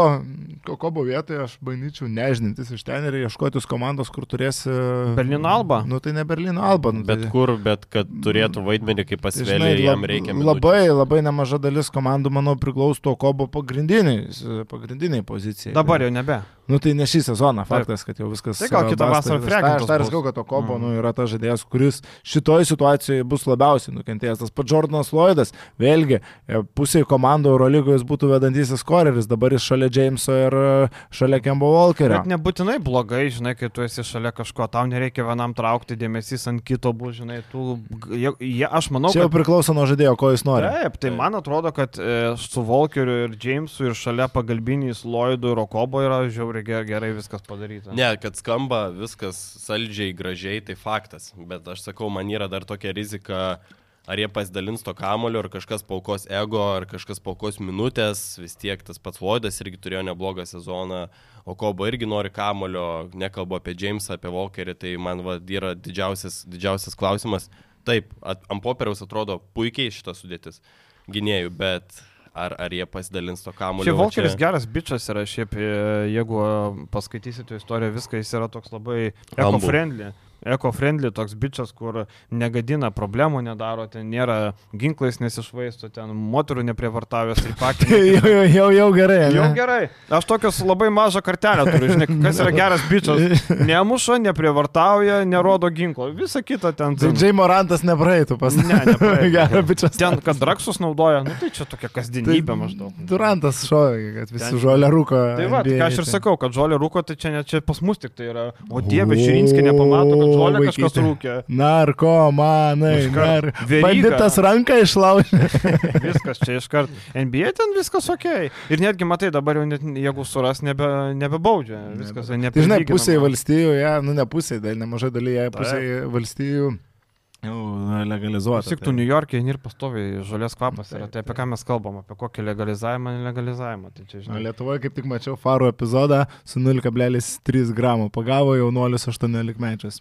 ko- kobo vietoje aš bandyčiau nežinantis iš ten ir ieškotis komandos, kur turės... e, Berlyno Alba? Nu tai ne Berlyno Alba. Nu, Bet tai, kur, bet kad turėtų vaidmenį kaip tai, pasvelė, jam reikia. minučių. Labai, labai nemaža dalis komandų, manau, priklauso kobo pagrindiniai, pagrindiniai pozicijai. Dabar jau nebe. Nu tai ne šį sezoną, faktas, kad jau viskas. Tai gal kitą vasarą frekintas Aš dar sakau, kad to kobo Mm. nu, yra tas žaidėjas, kuris šitoje situacijoje bus labiausiai nukentėjęs. Tas pats Jordanas Lloydas, vėlgi, e, pusėje komandų Eurolygoje jis būtų vedantysis skoreris, dabar jis šalia Jameso ir e, šalia Kembo Walkerio. Bet nebūtinai blogai, žinai, kai tu esi šalia kažko, tau nereikia vienam traukti dėmesys ant kito, bus, žinai, tu, jie, jie, aš manau, Čia jau kad... priklauso nuo žaidėjo, ko jis nori. Taip, tai man atrodo, kad e, su Volkeriu ir Jamesu ir šalia pagalbiniais Lloydu ir Okobo yra žiauriai ge- gerai viskas padaryta. Ne, kad skamba viskas saldžiai, gražiai, tai faktas. Bet aš sakau, man yra dar tokia rizika, ar jie pasidalins to kamulio, ar kažkas paukos ego, ar kažkas paukos minutės. Vis tiek tas pats Lloydas irgi turėjo neblogą sezoną, o Kobo irgi nori kamulio, nekalbu apie Jamesą, apie Walkerį, tai man va, yra didžiausias, didžiausias klausimas. Taip, at, ant popieriaus atrodo puikiai šita sudėtis gynėjų, bet ar, ar jie pasidalins to kamulio? Šiaip Volkeris geras bičias yra, šiaip e, jeigu e, paskaitysite istoriją, viską jis yra toks labai eco-friendly. Eco-friendly toks bičias, kur negadina problemų, nedaro, ten nėra ginklais nesišvaisto, ten moterų neprievartavęs ir pakė. jau, jau, jau, jau gerai. ne? Jau gerai. Aš tokios labai mažą kartelę turiu, žinai, kas yra geras bičias. Nemuša, neprievartauja, nerodo ginklo. Visa kita ten. Tai Jay Morantas nepraeitų pas Ne, nepraeitų. Bičias. Ten, kad draksus naudoja, nu tai čia tokia kasdienybė maždaug. Durantas šovė, kad visi Ten- žolė rūko. Tai va, NBA, ką aš ir tai- sakau, kad žolė rūko, tai čia ne čia pas mus tik tai yra. O dieve, Širinskė nepamato, kad žolė kažkas rūkė. Narkomanai, nar... Banditas ranką išlaužė. Viskas čia iškart. NBA ten viskas ok. Ir netgi matai, dabar jau net, jeigu suras, nebe, nebebaudžia. Viskas Tai žinai, pusėje valstijų, ja, nu ne pusėje, dėl nemažai dalyje, pusėje valstijų jau legalizuota. Tik tu New York'e ir pastoviai žolės kvapas yra. Tai apie ką mes kalbam, apie kokį legalizavimą, nelegalizavimą. Tai čia, O žinai. Lietuvoje kaip tik mačiau farų epizodą su 0,3 gramų. Pagavo jaunuolius 18 mečius.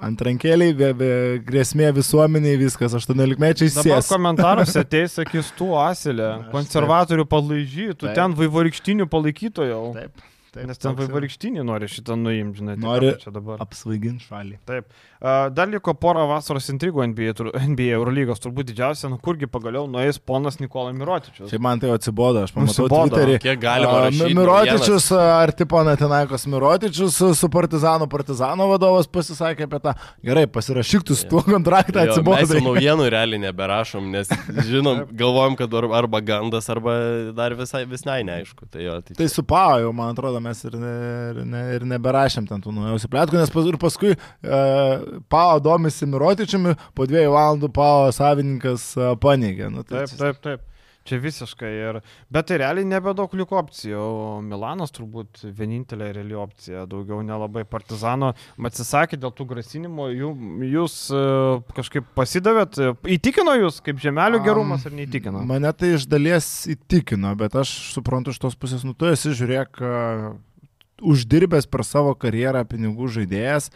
Ant rankeliai, vė, vė, grėsmė visuomeniai, viskas 18 mečiai Dabar sės. komentaruose ateis, sakys, tu asilė, konservatorių palaižy, tu Taip. ten vaivorykštinių palaikytojų. Taip, taip. Nes ten vaivorykštinį nori šitą nuimti, žinai. tai Nori čia dabar. Apsvaigint šalį. Taip. A, Dar liko pora vasaros intrigų NBA, NBA Eurolygos, turbūt didžiausia, nu kurgi pagaliau nueis ponas Nikola Mirotičius. Čia man tai atsibodo, aš pamatau Nusibodo. Twitterį. Kiek galima A, rašyti? Mirotičius, ar tipo Natinaikos Mirotičius su- Partizano, Partizano vadovas pasisakė apie tą. Gerai, pasirašyk tu su tuo kontraktą, Jo, Mes atsibodo. naujienų realiai neberašom, nes žinom, galvojam, kad ar- arba gandas, arba dar visai vis neaišku. Tai jo, tai Tai su Pau jau, man atrodo, mes ir, ne, ir, ne, ir neberašėm ten tų naujausių plėtkų, nes pas, ir paskui uh, Pao domisi Mirotičiumi, po dviejų valandų Pao savininkas uh, paneigė. Nu, tai taip, taip, taip. Čia visiškai. Ir... Bet tai realiai nebedaug liko opcijų. Milanas turbūt vienintelė reali opcija. Daugiau nelabai partizano. Atsisakė dėl tų grasinimų. Jūs uh, kažkaip pasidavėt. Įtikino jūs kaip žemelių gerumas ar neįtikino? Mane tai iš dalies įtikino, bet aš suprantu iš tos pusės, nu tu esi žiūrėk. Uždirbęs per savo karjerą pinigų žaidėjas,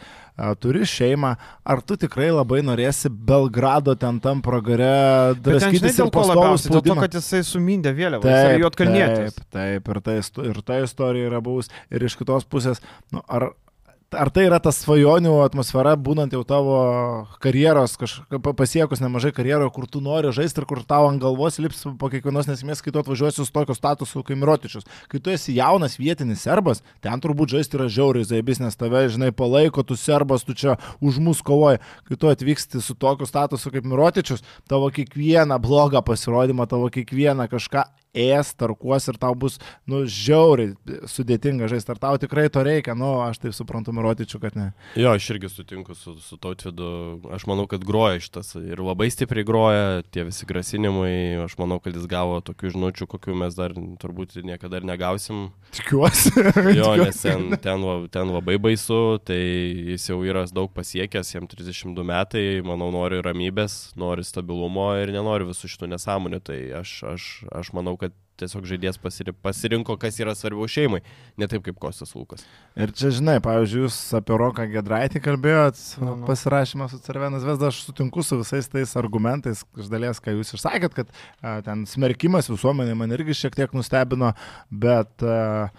turi šeimą, ar tu tikrai labai norėsi Belgrado ten tam pragare draskytis ir pastovus dėl to, kad jisai sumindė vėliavą, taip, jisai juotkalnėtis. Taip, taip, ir ta, ir ta istorija yra buvus, ir iš kitos pusės, nu, ar ar tai yra ta svajonių atmosfera, būnant jau tavo karjeros, kažkaip pasiekus nemažai karjeroje, kur tu nori žaisti ir kur tau ant galvos lips po kiekvienos nesmės, kai tu atvažiuosi su tokiu statusu kaip Mirotičius. Kai tu esi jaunas vietinis serbas, ten turbūt žaisti yra žiauriai zaibis, nes tave, žinai, palaiko, tu serbas, tu čia už mus kovoji. Kai tu atvyksti su tokiu statusu kaip Mirotičius, tavo kiekvieną blogą pasirodymą, tavo kiekvieną kažką ės, tarkuos ir tau bus, nu, žiauriai sudėtinga žaisti. Ar tau tikrai to reikia? Nu, aš taip suprantu, Mirotičiu, kad ne. Jo, aš irgi sutinku su, su tautvidu. Aš manau, kad groja šitas ir labai stipriai groja, tie visi grasinimai. Aš manau, kad jis gavo tokių žinučių, kokių mes dar turbūt niekada ir negausim. Tikiuosi. Jo, nes ten, ten, ten labai baisu, tai jis jau yra daug pasiekęs, jam 32 metai, manau, nori ramybės, nori stabilumo ir nenori visų šitų nesąmonių. Tai aš, aš, aš manau, kad tiesiog žaidėjas pasirinko, kas yra svarbiau šeimai, ne taip kaip Kostas Lukas. Ir čia, žinai, pavyzdžiui, jūs apie Roką Gedraitį kalbėjot, nu, nu. pasirašymą su Cervenas Vesda, aš sutinku su visais tais argumentais, iš dalies, ką jūs išsakėt, kad a, ten smerkimas visuomenė man irgi šiek tiek nustebino, bet a,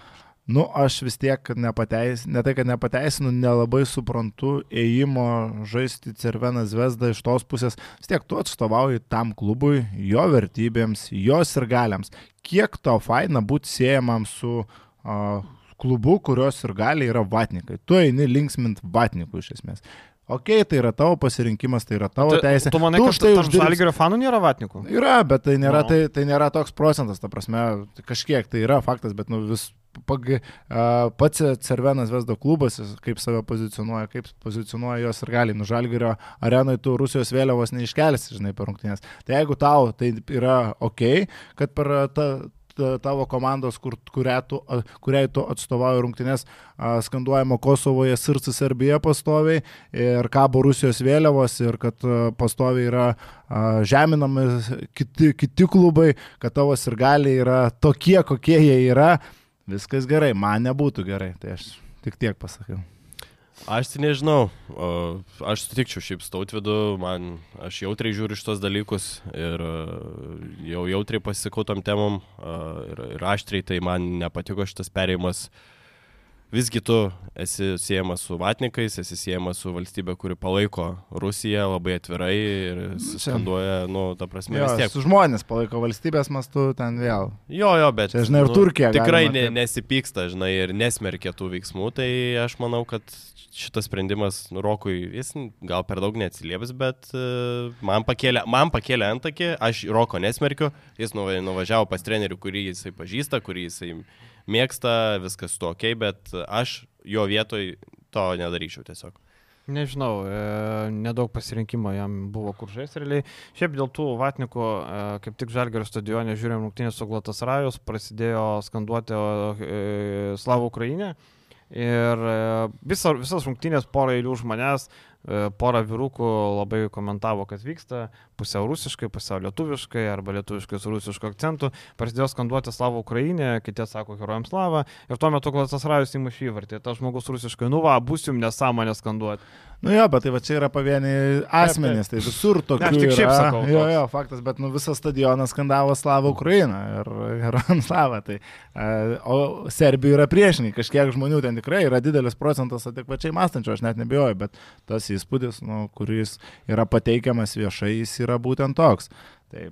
Nu, aš vis tiek nepateisinu, ne tai, kad nepateisinu, nelabai suprantu ėjimo žaisti Cerveną Zvezdą iš tos pusės. Vis tiek tu atstovauji tam klubui, jo vertybėms, jos ir galiams. Kiek tau faina būti siejamam su uh, klubu, kurios ir gali yra vatnikai. Tu eini linksmint vatnikų iš esmės. Ok, tai yra tavo pasirinkimas, tai yra tavo tu, teisė. Tu manai, tu kad tai uždirbs... Žalgerio fanų nėra vatnikų? Yra, bet tai nėra, no. tai, tai nėra toks procentas, ta prasme, kažkiek tai yra faktas, bet nu, vis pag, pats Cervenas Vesdo klubas, kaip save pozicionuoja, kaip pozicionuoja jos ir gali. Nužalgerio arenoje tu Rusijos vėliavos neiškelsi, žinai, per rungtynės. Tai jeigu tau tai yra ok, kad per ta, tavo komandos, kur, kurią tu, kuriai tu atstovauji rungtynės, skanduojama Kosovoje, Sirci Serbija pastoviai ir kabo Rusijos vėliavos ir kad pastoviai yra žeminami kiti, kiti klubai, kad tavo ir gali yra tokie, kokie jie yra viskas gerai, man nebūtų gerai, tai aš tik tiek pasakiau. Aš tai nežinau, aš sutikčiau šiaip stautvidu, man aš jautriai žiūriu šitos dalykus ir jau jautriai pasisakau tom temom ir, ir aštriai, tai man nepatiko šitas perėjimas uh, visgi tu esi siejamas su vatnikais, esi siejamas su valstybė, kuri palaiko Rusiją labai atvirai ir skanduoja, nu, ta prasme, jo, vis tiek. Žmonės palaiko valstybės mastu ten vėl. Jo, jo, bet. Čia, žinai, ir nu, Turkija. Tikrai ne, nesipyksta, žinai, ir nesmerkia tų veiksmų, tai aš manau, kad šitas sprendimas nu, Rokui, jis gal per daug neatsilieps, bet uh, man, pakėlė, man pakėlė antakį, aš Roko nesmerkiu, jis nuvažiavo pas trenerių, kurį jisai pažįsta, kurį jisai mėgsta, viskas to ok, bet aš jo vietoj to nedaryčiau tiesiog. Nežinau, e, nedaug pasirinkimo jam buvo kur žaisti realiai. Šiaip dėl tų vatnikų, e, kaip tik Žalgerio stadione žiūrėjom rungtynės su Glatas Rajus, prasidėjo skanduoti e, Slavų Ukrainė. Ir e, visa, visas rungtynės porą eilių už manęs, e, porą vyrukų labai komentavo, kas vyksta pusiau rusiškai, pusiau lietuviškai arba lietuviškai su rusišku akcentu. Prasidėjo skanduoti Slavų Ukrainė, kiti sako herojams Slavą. Ir tuo metu Klasas Rajus įmušė įvartį. Tas žmogus rusiškai, nu va, bus jums nesąmonė skanduoti. Nu jo, bet tai va čia yra pavieniai asmenys, tai visur tokių. Ne, aš tik šiaip yra. sakau. Jo, jo, faktas, bet nu visas stadionas skandavo Slavą Ukrainą ir herojams Slavą. Tai, o Serbijoje yra priešiniai, kažkiek žmonių ten tikrai yra didelis procentas adekvačiai mąstančių, aš net nebijoju, bet tas įspūdis, nu, kuris yra pateikiamas viešai, jis yra būtent toks. Tai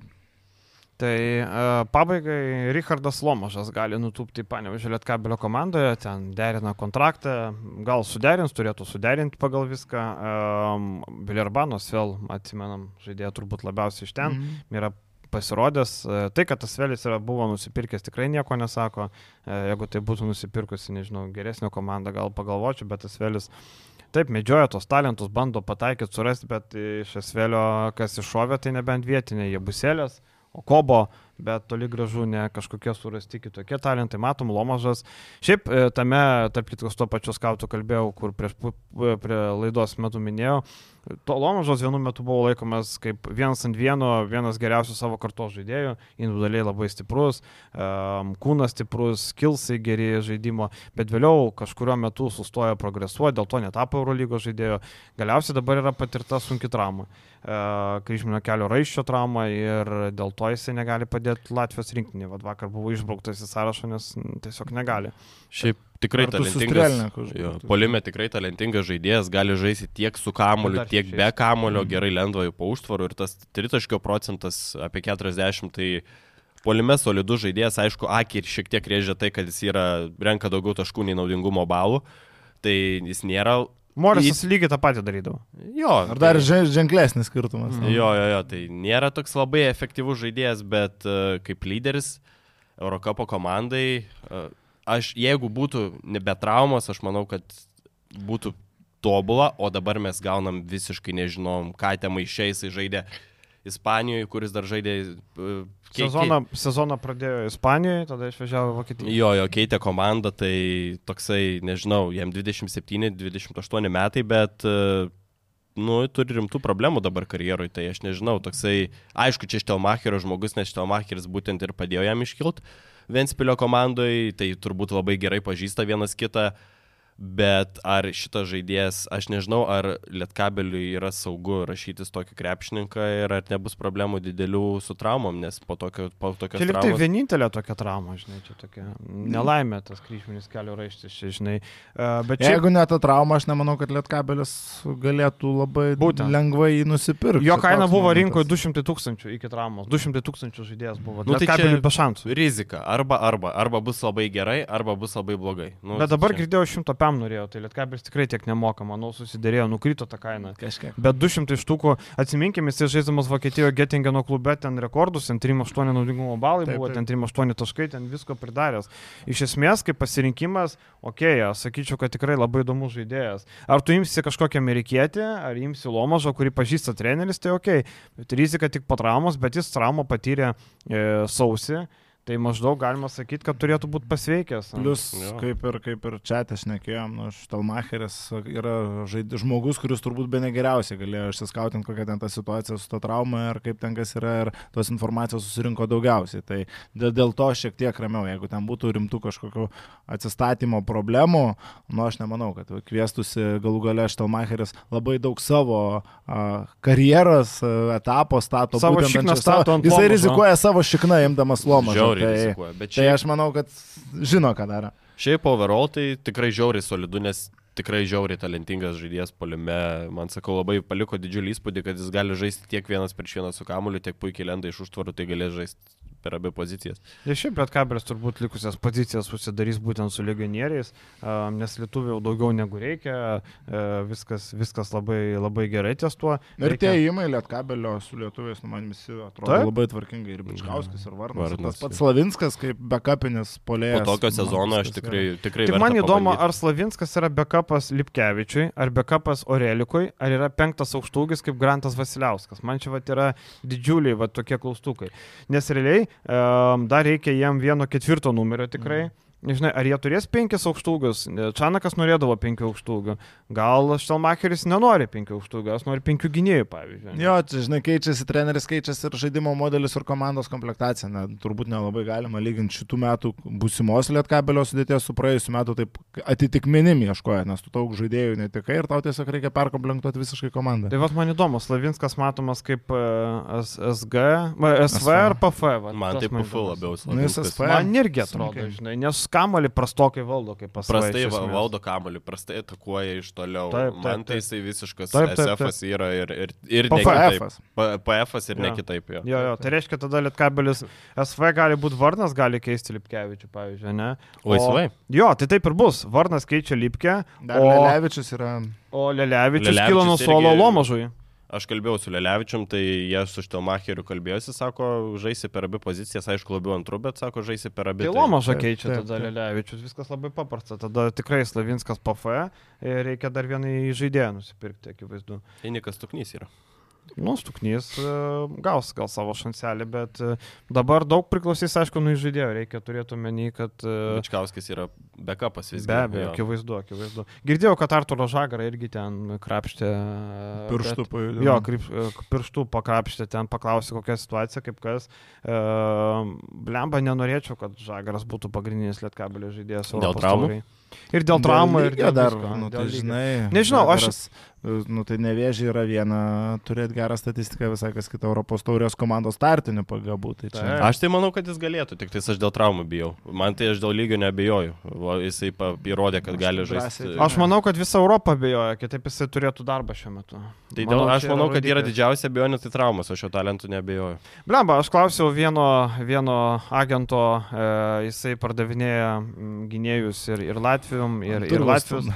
Tai uh, pabaigai Richardas Lomašas gali nutūpti Panevežė Lietkabelio komandoje, ten derina kontraktą, gal suderins, turėtų suderinti pagal viską. Um, Bilerbanos vėl, atsimenam, žaidėja turbūt labiausiai iš ten, mm -hmm. yra pasirodęs. E, Tai, kad tas Velis yra, buvo nusipirkęs, tikrai nieko nesako. E, Jeigu tai būtų nusipirkusi, nežinau, geresnė komanda, gal pagalvočiau, bet tas Velis taip medžioja tos talentus, bando pataikyti, surasti, bet iš Esvelio, kas iššovė, tai nebent vietinė, jie buselės, o kobo, bet toli gražu ne kažkokie surasti kitokie talentai. Matom, Lomažas. Šiaip e, tame, tarp kitų, su to pačiu skautu kalbėjau, kur prieš pu- prie laidos metu minėjau, to Lomažas vienu metu buvo laikomas kaip vienas ant vieno, vienas geriausių savo kartos žaidėjų, individualiai labai stiprus, kūnas stiprus, skilsai geri žaidimo, bet vėliau kažkurio metu sustojo progresuoti, dėl to netapo Eurolygos žaidėjo. Galiausiai dabar yra patirta sunki trauma. Uh, kryžminio kelio raiščio trauma ir dėl to jisai negali padėti Latvijos rinktinį. Vat vakar buvo išbrauktas į sąrašą, nes mm, tiesiog negali. Šiaip tikrai talentingas. Jo, polime tikrai talentingas žaidėjas, gali žaisti tiek su kamoliu, tiek be kamolio, Mhm. gerai lendvaju po užtvarų ir tas tritaškio procentas apie 40, tai polime solidus žaidėjas, aišku, akį ir šiek tiek rėžia tai, kad jis yra, renka daugiau taškų nei naudingumo balų, tai jis nėra... Morisas lygiai tą patį darydavo. Jo, Ar dar tai- žen- ženklesnis skirtumas? Mhm. Jo, jo, jo, tai nėra toks labai efektyvus žaidėjas, bet uh, kaip lyderis Eurocapo komandai, uh, aš jeigu būtų nebe traumos, aš manau, kad būtų tobula, o dabar mes gaunam visiškai nežinom, ką ten maišiais žaidė Ispanijoje, kuris dar žaidė... Uh, kei- Sezoną, sezoną pradėjo Ispanijoje, tada išvažiavo į Vokietiją. Jo, jo, keitė komandą, tai toksai, nežinau, jam 27-28 metai, bet, e, nu, turi rimtų problemų dabar karjeroj, tai aš nežinau, toksai, aišku, čia Štelmacherio žmogus, nes Štelmacheris būtent ir padėjo jam iškilt Ventspilio komandai, tai turbūt labai gerai pažįsta vienas kitą. Bet ar šitas žaidėjas, aš nežinau, ar Lietkabeliui yra saugu rašytis tokį krepšininką ir ar nebus problemų didelių su traumom, nes po, tokio, po lyg tai traumos... vienintelė tokia trauma, žinai, čia tokia nelaimė tas kryžminis kelio raištis, čia, žinai. Bet čia Jeigu ne ta trauma, aš nemanau, kad Lietkabelis galėtų labai Būtent. lengvai jį nusipirkti. jo kaina buvo momentas. rinkoje 200 tūkstančių iki traumos. 200 tūkstančių žaidėjas buvo. Nu, tai tai čia- be šansų. Rizika. Arba, arba, arba bus labai gerai, arba bus labai blogai. Nu, Bet dabar čia- girdėjau 100 pam norėjo, tai Lietkabelis tikrai tiek nemoka, manau, susidėrėjo, nukrito ta kaina. Kažkiek. Bet 200 štukų, atsiminkime, jis žaidžiamas Vokietijoje Gettingeno klube, ten rekordus, ten 3-8 naudingumo balai Taip, buvo, taip. ten 3-8 taškai, ten visko pridaręs. Iš esmės, kaip pasirinkimas, okei, okay, aš sakyčiau, kad tikrai labai įdomus žaidėjas. Ar tu imsi kažkokią amerikietį, ar imsi Lomažą, kurį pažįsta treneris, tai okei, okay. bet rizika tik po traumos, bet jis traumą patyrė e, sausį. Tai maždaug galima sakyti, kad turėtų būti pasveikęs. Plus, Jo. kaip ir, kaip ir čia šnekėjom, nu, Štelmacheris yra žaid, žmogus, kuris turbūt be negeriausiai galėjo išsiskautinti, kokia ten ta situacija su to trauma ir kaip ten kas yra ir tos informacijos susirinko daugiausiai. Tai dėl, dėl to šiek tiek ramiau, jeigu ten būtų rimtų kažkokių atsistatymo problemų, nu aš nemanau, kad kviestusi galų gale Štelmacheris labai daug savo a, karjeros a, etapo stato. Savo šikną stato savo- ant Jisai Lomažo. rizikuoja savo šikną imdamas lomą. Žiauriai Tai, rizikuoja. Bet tai šiaip, aš manau, kad žino, ką daro. šiaip overall tai tikrai žiauriai solidu, nes tikrai žiauriai talentingas žaidėjas polime. Man sakau, labai paliko didžiulį įspūdį, kad jis gali žaisti tiek vienas prieš vieną su kamuoliu, tiek puikiai lenda iš užtvarų, tai galės žaisti per abi pozicijas. Ir šiaip Lietkabelis turbūt likusias pozicijas susidarys būtent su legionieriais, nes lietuvių jau daugiau negu reikia, viskas, viskas labai, labai gerai ties tuo. Ir tie Reikia- įimai Lietkabelio su lietuviais, nu, man visi atrodo Taip. labai tvarkingai. Ir Bičkauskas, ir Varnas. ir Varnas, Tas pats. Slavinskas, kaip backupinis Po polėjas. tokio man sezono aš tikrai, tikrai Tik man įdomu, pabandyt. ar Slavinskas yra backupas Lipkevičiui, ar backupas Orelikui, ar yra penktas aukštūgis kaip Grantas Vasiliauskas. Man čia vat yra didžiuliai vat tokie klaustukai. Nes realiai dar reikia jam vieno ketvirto numerio tikrai. Nežinai, ar jie turės penkis aukštūgius. Čanakas norėdavo penkių aukštūgių. Gal Štelmacheris nenori penkių aukštūgių, jis nori penkių gynėjų, pavyzdžiui. Jo, čia, žinai, keičiasi treneris, keičiasi ir žaidimo modelis ir komandos komplektacija. Na, turbūt nelabai galima lyginti šitų metų būsimos lietkabelio sudėties su praėjusiu metu, taip atitikmenim ieškoja, nes tu daug žaidėjų netikai ir tau tiesiog reikia perkomplektuoti visiškai komandą. Tai vad man įdomu, Slavinskas matomas kaip uh, SG, va, SV ar PF. vat Man tai įdomus. labiau. Nu, Slavinskas. SV. Man irgi atrodo, žinai, nes kamolį prastokai valdo, kaip pasakė. Prastai va- valdo kamuolį, prastai atakuoja iš toliau. Taip, taip, Man tai taip. jisai visiškas Taip, taip, SF yra ir, ir, ir ne PFF. kitaip. P- PF ir ne Jo. kitaip. Jo. Jo, jo, tai reiškia tada Lietkabelis SV gali būti Varnas, gali keisti Lipkevičių, pavyzdžiui, ne? Laisvai. Jo, tai taip ir bus. Varnas keičia Lipkę, Dar o, Levičius yra. o Lelevičius Lelevičius kilo nuo irgi- suolo Lomažui. Aš kalbėjau su Lelevičium, tai jie su Štelmacheriu kalbėjosi, sako, žaisi per abi pozicijas, aišku, labiau antrų, bet sako, žaisi per abi. Tai Lomažą Taip, keičia taip, tada. Lelevičius, viskas labai paprasta. Tada tikrai Slavinskas PFE ir reikia dar vieną žaidėją nusipirkti, akivaizdu. Tai Nikas Tuknys yra. Nu, Stuknys e, gaus gal savo šanselį, bet e, dabar daug priklausys, aišku, nuo žaidėjo. Reikia turėti omeny, kad... e, Bičkauskis yra backupas visgi. Be abejo, jo. akivaizdu, akivaizdu. Girdėjau, kad Arturo Žagarą irgi ten krapštė. Pirštų pajudino. Jo, kryp, pirštų pakrapštė, ten paklausė, kokia situacija, kaip kas. Blemba, nenorėčiau, kad Žagaras būtų pagrindinis lietkabelio žaidėjas. Dėl traumų? taurėj. Ir dėl traumų, ir dėl dar, visko, nu, dėl tai žinai. Nežinau, aš- Žalgiris, Nu, tai nevėžiai yra viena, turėti gerą statistiką visai kas kita Europos taurės komandos startinių pagabų. Tai čia. Taip. Aš tai manau, kad jis galėtų, tik tai aš dėl traumų bijau. Man tai aš dėl lygio nebejoju. Va, Jisai pa- įrodė, kad Aš gali tai žaisti. drąsiai- Aš manau, kad visa Europa bejoja, kitaip jisai turėtų darbą šiuo metu. Tai dėl, aš manau, kad yra didžiausia abejonė tai traumas, aš jo talentų nebejoju. Blemba, aš klausiau vieno, vieno agento, e, jisai pardavinėja gynėjus ir, ir Latvijom, ir, ir Latvijos.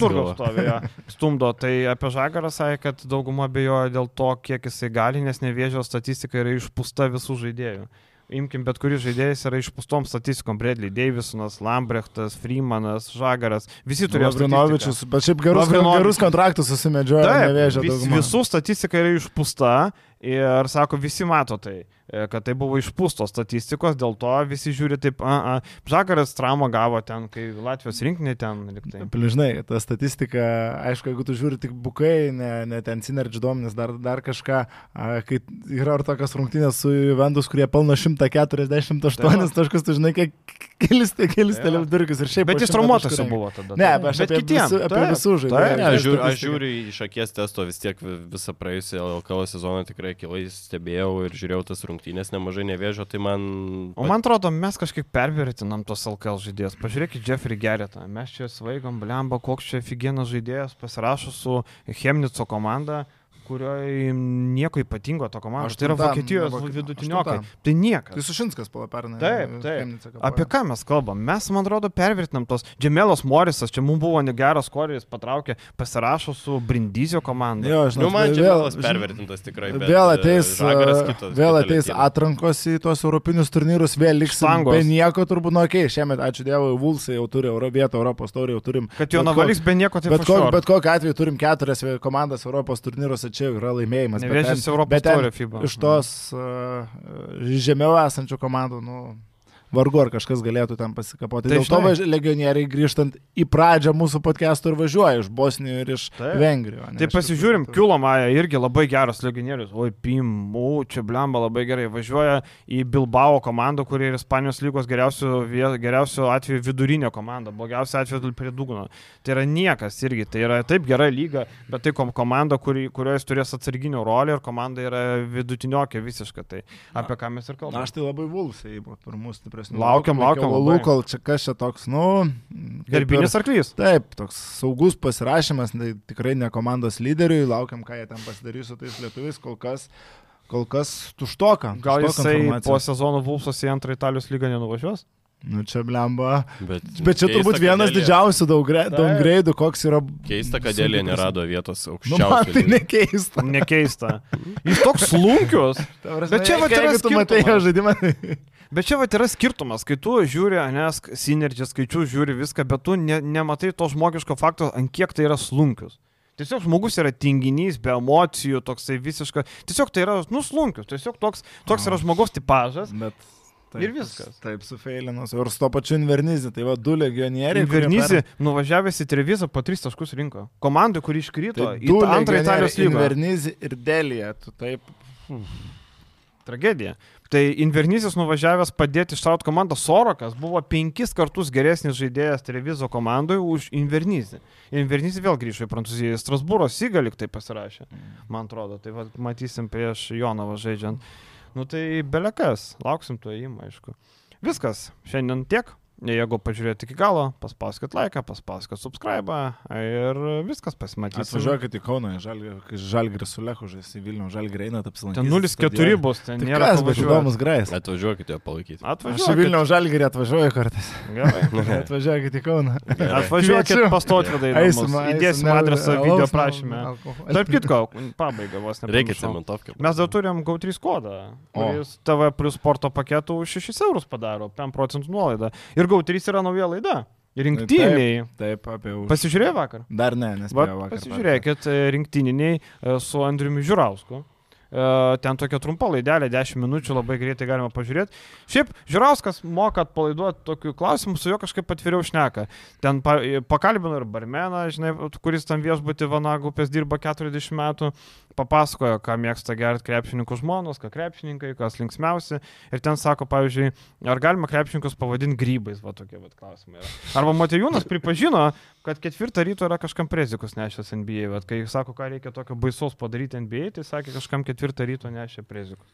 galvo. stovėjo, stumdo. Tai apie Žagarą sakė, kad dauguma bejoja dėl to, kiek jisai gali, nes nevėžio statistika yra išpūsta visų žaidėjų. Imkim, bet kuris žaidėjas yra išpūstom statistikom. Bredley, Davisonas, Lambrechtas, Freemanas, Žagaras. Visi turėjo. Lavrinovičius, bet šiaip gerus, Lavrinovičius. gerus kontraktus susimedžiojo, vis, visų statistika yra išpūsta ir sako, visi mato tai, e, kad tai buvo išpūstos statistikos, dėl to visi žiūri taip, a, a, Žagaras traumą gavo ten, kai Latvijos rinkinė ten liktai. Žinai, ta statistika, aišku, jeigu tu žiūri tik bukai, ne, ne ten sinergy duomenis, dar, dar kažką, a, kai yra ir tokios rungtynės su Juventus, kurie pelno 148 Tai taškus, tu žinai, kiek kelis, kelis televizorius ir šiaip. Bet jis 100 traumuotas jau buvo tada. Ne, bet aš Bet apie, kitiem, visu, apie visus žaidėjus. Ne, aš, žiūriu, aš žiūriu iš akies testo vis tiek vi- visą praėjusią LKL sezoną tikrai kilai stebėjau ir žiūrėjau tas rungtynės, nemažai nevėžio, tai man... O man atrodo, mes kažkaip pervertinam tos LKL žaidėjus. Pažiūrėkit Jeffrey Geretą. Mes čia svaigom, blemba, koks čia figienas žaidėjas pasirašo su Chemnico komanda kurioje nieko ypatingo to komandos. Tai yra Vokietijos vidutiniokai. Tai niekas. Tai Sušinskas pala pernai. Taip, taip. Apie ką mes kalbam? Mes, man atrodo, pervertinam tos. Džemelas Morisas, čia mums buvo negeras koreris, patraukė, pasirašo su Brindizio komanda. Jo, žinau, Nu, man vėl pervertintas tikrai. Bet, Vėl e, ateis, a, kitas, vėl ateis atrankos į tuos europinius turnyrus, vėl liks be nieko, turbūt, nu, okei, okay, šiemet, ačiū Dievui, Vulsai jau turi Euro vietą, Europos taurį jau turim. Kad jo navaliks be nieko, tai Bet, kok, bet kokiu atveju turim keturias komandas Europos turnyruose, čia yra laimėjimas. Nevėžys Europos bet ten. Iš tos uh, žemiau esančių komandų, nu, vargu ar kažkas galėtų ten pasikapoti. Tai Tai Dėl to važ- legionieriai grįžtant į pradžią mūsų podcastų ir važiuoja iš Bosnijos ir iš Taip. Vengrijos. Tai pasižiūrim, Kiulomaja irgi labai geras legionierius. Oi, Pim, u, čia blemba labai gerai. Važiuoja į Bilbao komandą, kuri yra Ispanijos lygos geriausių, geriausių atveju vidurinė komanda, blogiausiu atveju prie dugno. Tai yra niekas irgi. Tai yra taip gera lyga, bet tai kom komanda, kuri, kurioje jis turės atsarginio rolę ir komanda yra vidutiniokė visiškai. Tai apie ką mes ir Na, kalbame. aš tai labai vulsiai buvo pirmus stipresnius. Laukiam, laukiam labai. Lukol, čia kas čia toks, nu. kaip Garbinis ir- arklys. Taip, toks saugus pasirašymas, tai tikrai ne komandos lyderiui, laukiam, ką jie ten pasidarys su tais lietuviais, kol kas, kol kas tuštoka. Gal tuštoka jisai po sezono Vulfsos į antrą Italijos lygą nenuvažiuos? Nu čia blemba. Bet, Bet čia keista, turbūt vienas Elija- didžiausių downgrade'ų, koks yra. Keista, kad pras- nerado vietos Nu, man aukščiausiai. tai nekeista. Nekeista. Jis toks prasme, Bet čia vat yra skirtumas. žaidimą. Bet čia va yra skirtumas, kai tu žiūri, nes sinergija skaičių žiūri viską, bet tu ne, nematai to žmogiško fakto, ant kiek tai yra slunkius. Tiesiog žmogus yra tinginys, be emocijų, toksai visiškai. Tiesiog tai yra nuslunkius, tiesiog toks, toks yra žmogaus tipažas. Bet. Taip, Ir viskas. Taip, sufeilinus. Ir su to pačiu Invernizį. Tai va, du legionieriai. kurie Invernizį per- nuvažiavęs į Trevizą po 3 taškus rinko. Komandai, kuri iškrito Tai į antrą Italijos lygą. Invernizį ir Delija. Taip. Tragedija. Tai Invernizis nuvažiavęs padėti ištraut komandą Sorokas buvo penkis kartus geresnis žaidėjas Trevizo komandoje už Invernizį. Invernizį vėl grįžo į Prancūziją. Strasbūro Sigalik tai pasirašė, man atrodo. Tai va, matysim prieš Jonavą žaidžiant. Nu tai belekas, lauksim to įėjimo, aišku. Viskas, šiandien tiek. Jeigu pažiūrėjote iki galo, paspauskit laiką, paspauskit subscribe ir viskas pasimatys. Atvažiuokit į Kauną, Žalgiris su Lechu žais į Vilnių, Žalgiris eina, apsilankyti. Ten 0-4 bus, ten Tai nėra kas, bet pavažiuot. įdomus grais. Atvažiuokite palaikyti. Aš į Atvažiuokit. Vilnių Žalgirį atvažiuoju kartais. Gerai. Atvažiuokit į Kauną. Atvažiuokit Kviečiu. pastotvidai. Įdėsim adresą video prašymę. Tarp kitko, pabaiga vos ne. Reikia cementovkę. Mes dar turim GAU3 kodą, kuris TV plus sporto paketų už 6 eurus padaro, 5 procentų nuolaidą. Ir GAU3 yra nauja laida. Rinktiniai. Taip, apie už. Pasižiūrėjai vakar? Dar ne, nespėjau vakar. pasižiūrėkit e, rinktiniai e, su Andriumi Žiūrausku. E, Ten tokia trumpa laidelė, 10 minučių, labai greitai galima pažiūrėti. Šiaip Žiūrauskas moka atpalaiduoti tokių klausimų, su juo kažkaip atviriau šneka. Ten pa, e, pakalbino ir barmeną, žinai, kuris tam viešbutį Vanagupės dirba 40 metų, papasakojo, ką mėgsta gerti krepšininkų žmonos, ką krepšininkai, kas linksmiausi. Ir ten sako, pavyzdžiui, ar galima krepšininkus pavadinti grybais, va tokie va klausimai. Yra. Arba Matejūnas pripažino, kad ketvirtą ryto yra kažkam prezikus nešęs NBA. Bet kai sako, ką reikia tokio baisaus padaryti NBA, tai sakė, kažkam ketvirtą ryto nešė prezikus.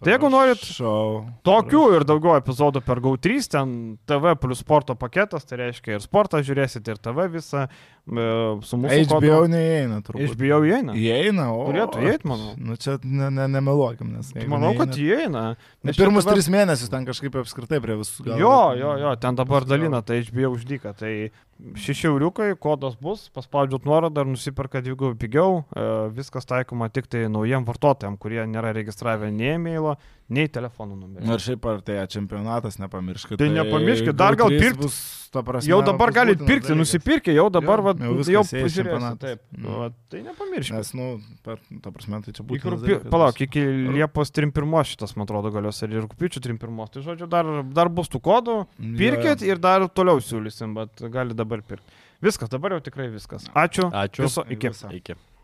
Tai jeigu norit Šau. tokių ir daugiau epizodų per GAU3, ten TV plus sporto paketas, tai reiškia ir sportą žiūrėsite, ir TV visą su mūsų HBO neįeina, turbūt. HBO įeina. Įeina, o. Turėtų įeit, manau. Nu čia ne, ne, nemeluokim, nes. jeigu Manau, kad įeina. Ne, Nes pirmus dabar- tris mėnesius ten kažkaip apskritai prie visų gal. Jo, jo, jo, ten dabar dalina, tai HBO uždyka. Tai šeši euriukai, kodas bus, paspaudžiut nuorodą ir nusiperka dvigubai pigiau. E, viskas taikoma tik tai naujiem vartotojams, kurie nėra registravę nei e-mailo, nei telefonų numerį. Ir šiaip artėja čempionatas, nepamirškit. Tai nepamirškit, dar gal GAU3 pirkt. Bus, ta prasme, Jau dabar galit pirkti, nusipirkti, jau dabar va, jau jau čempionatas. Taip, Mm. va, tai nepamirškit. Nes, nu, per, ta prasme, tai čia būtų. rūpi... Palauk, iki Liepos 31 šitas, man atrodo, galios ir rūpiučio 31. Tai žodžiu, dar, dar bus tų kodų, pirkit ir dar toliau siūlysim, bet gali dabar pirkti. Viskas, dabar jau tikrai viskas. Ačiū. Ačiū. Viso, iki. Viso. Iki.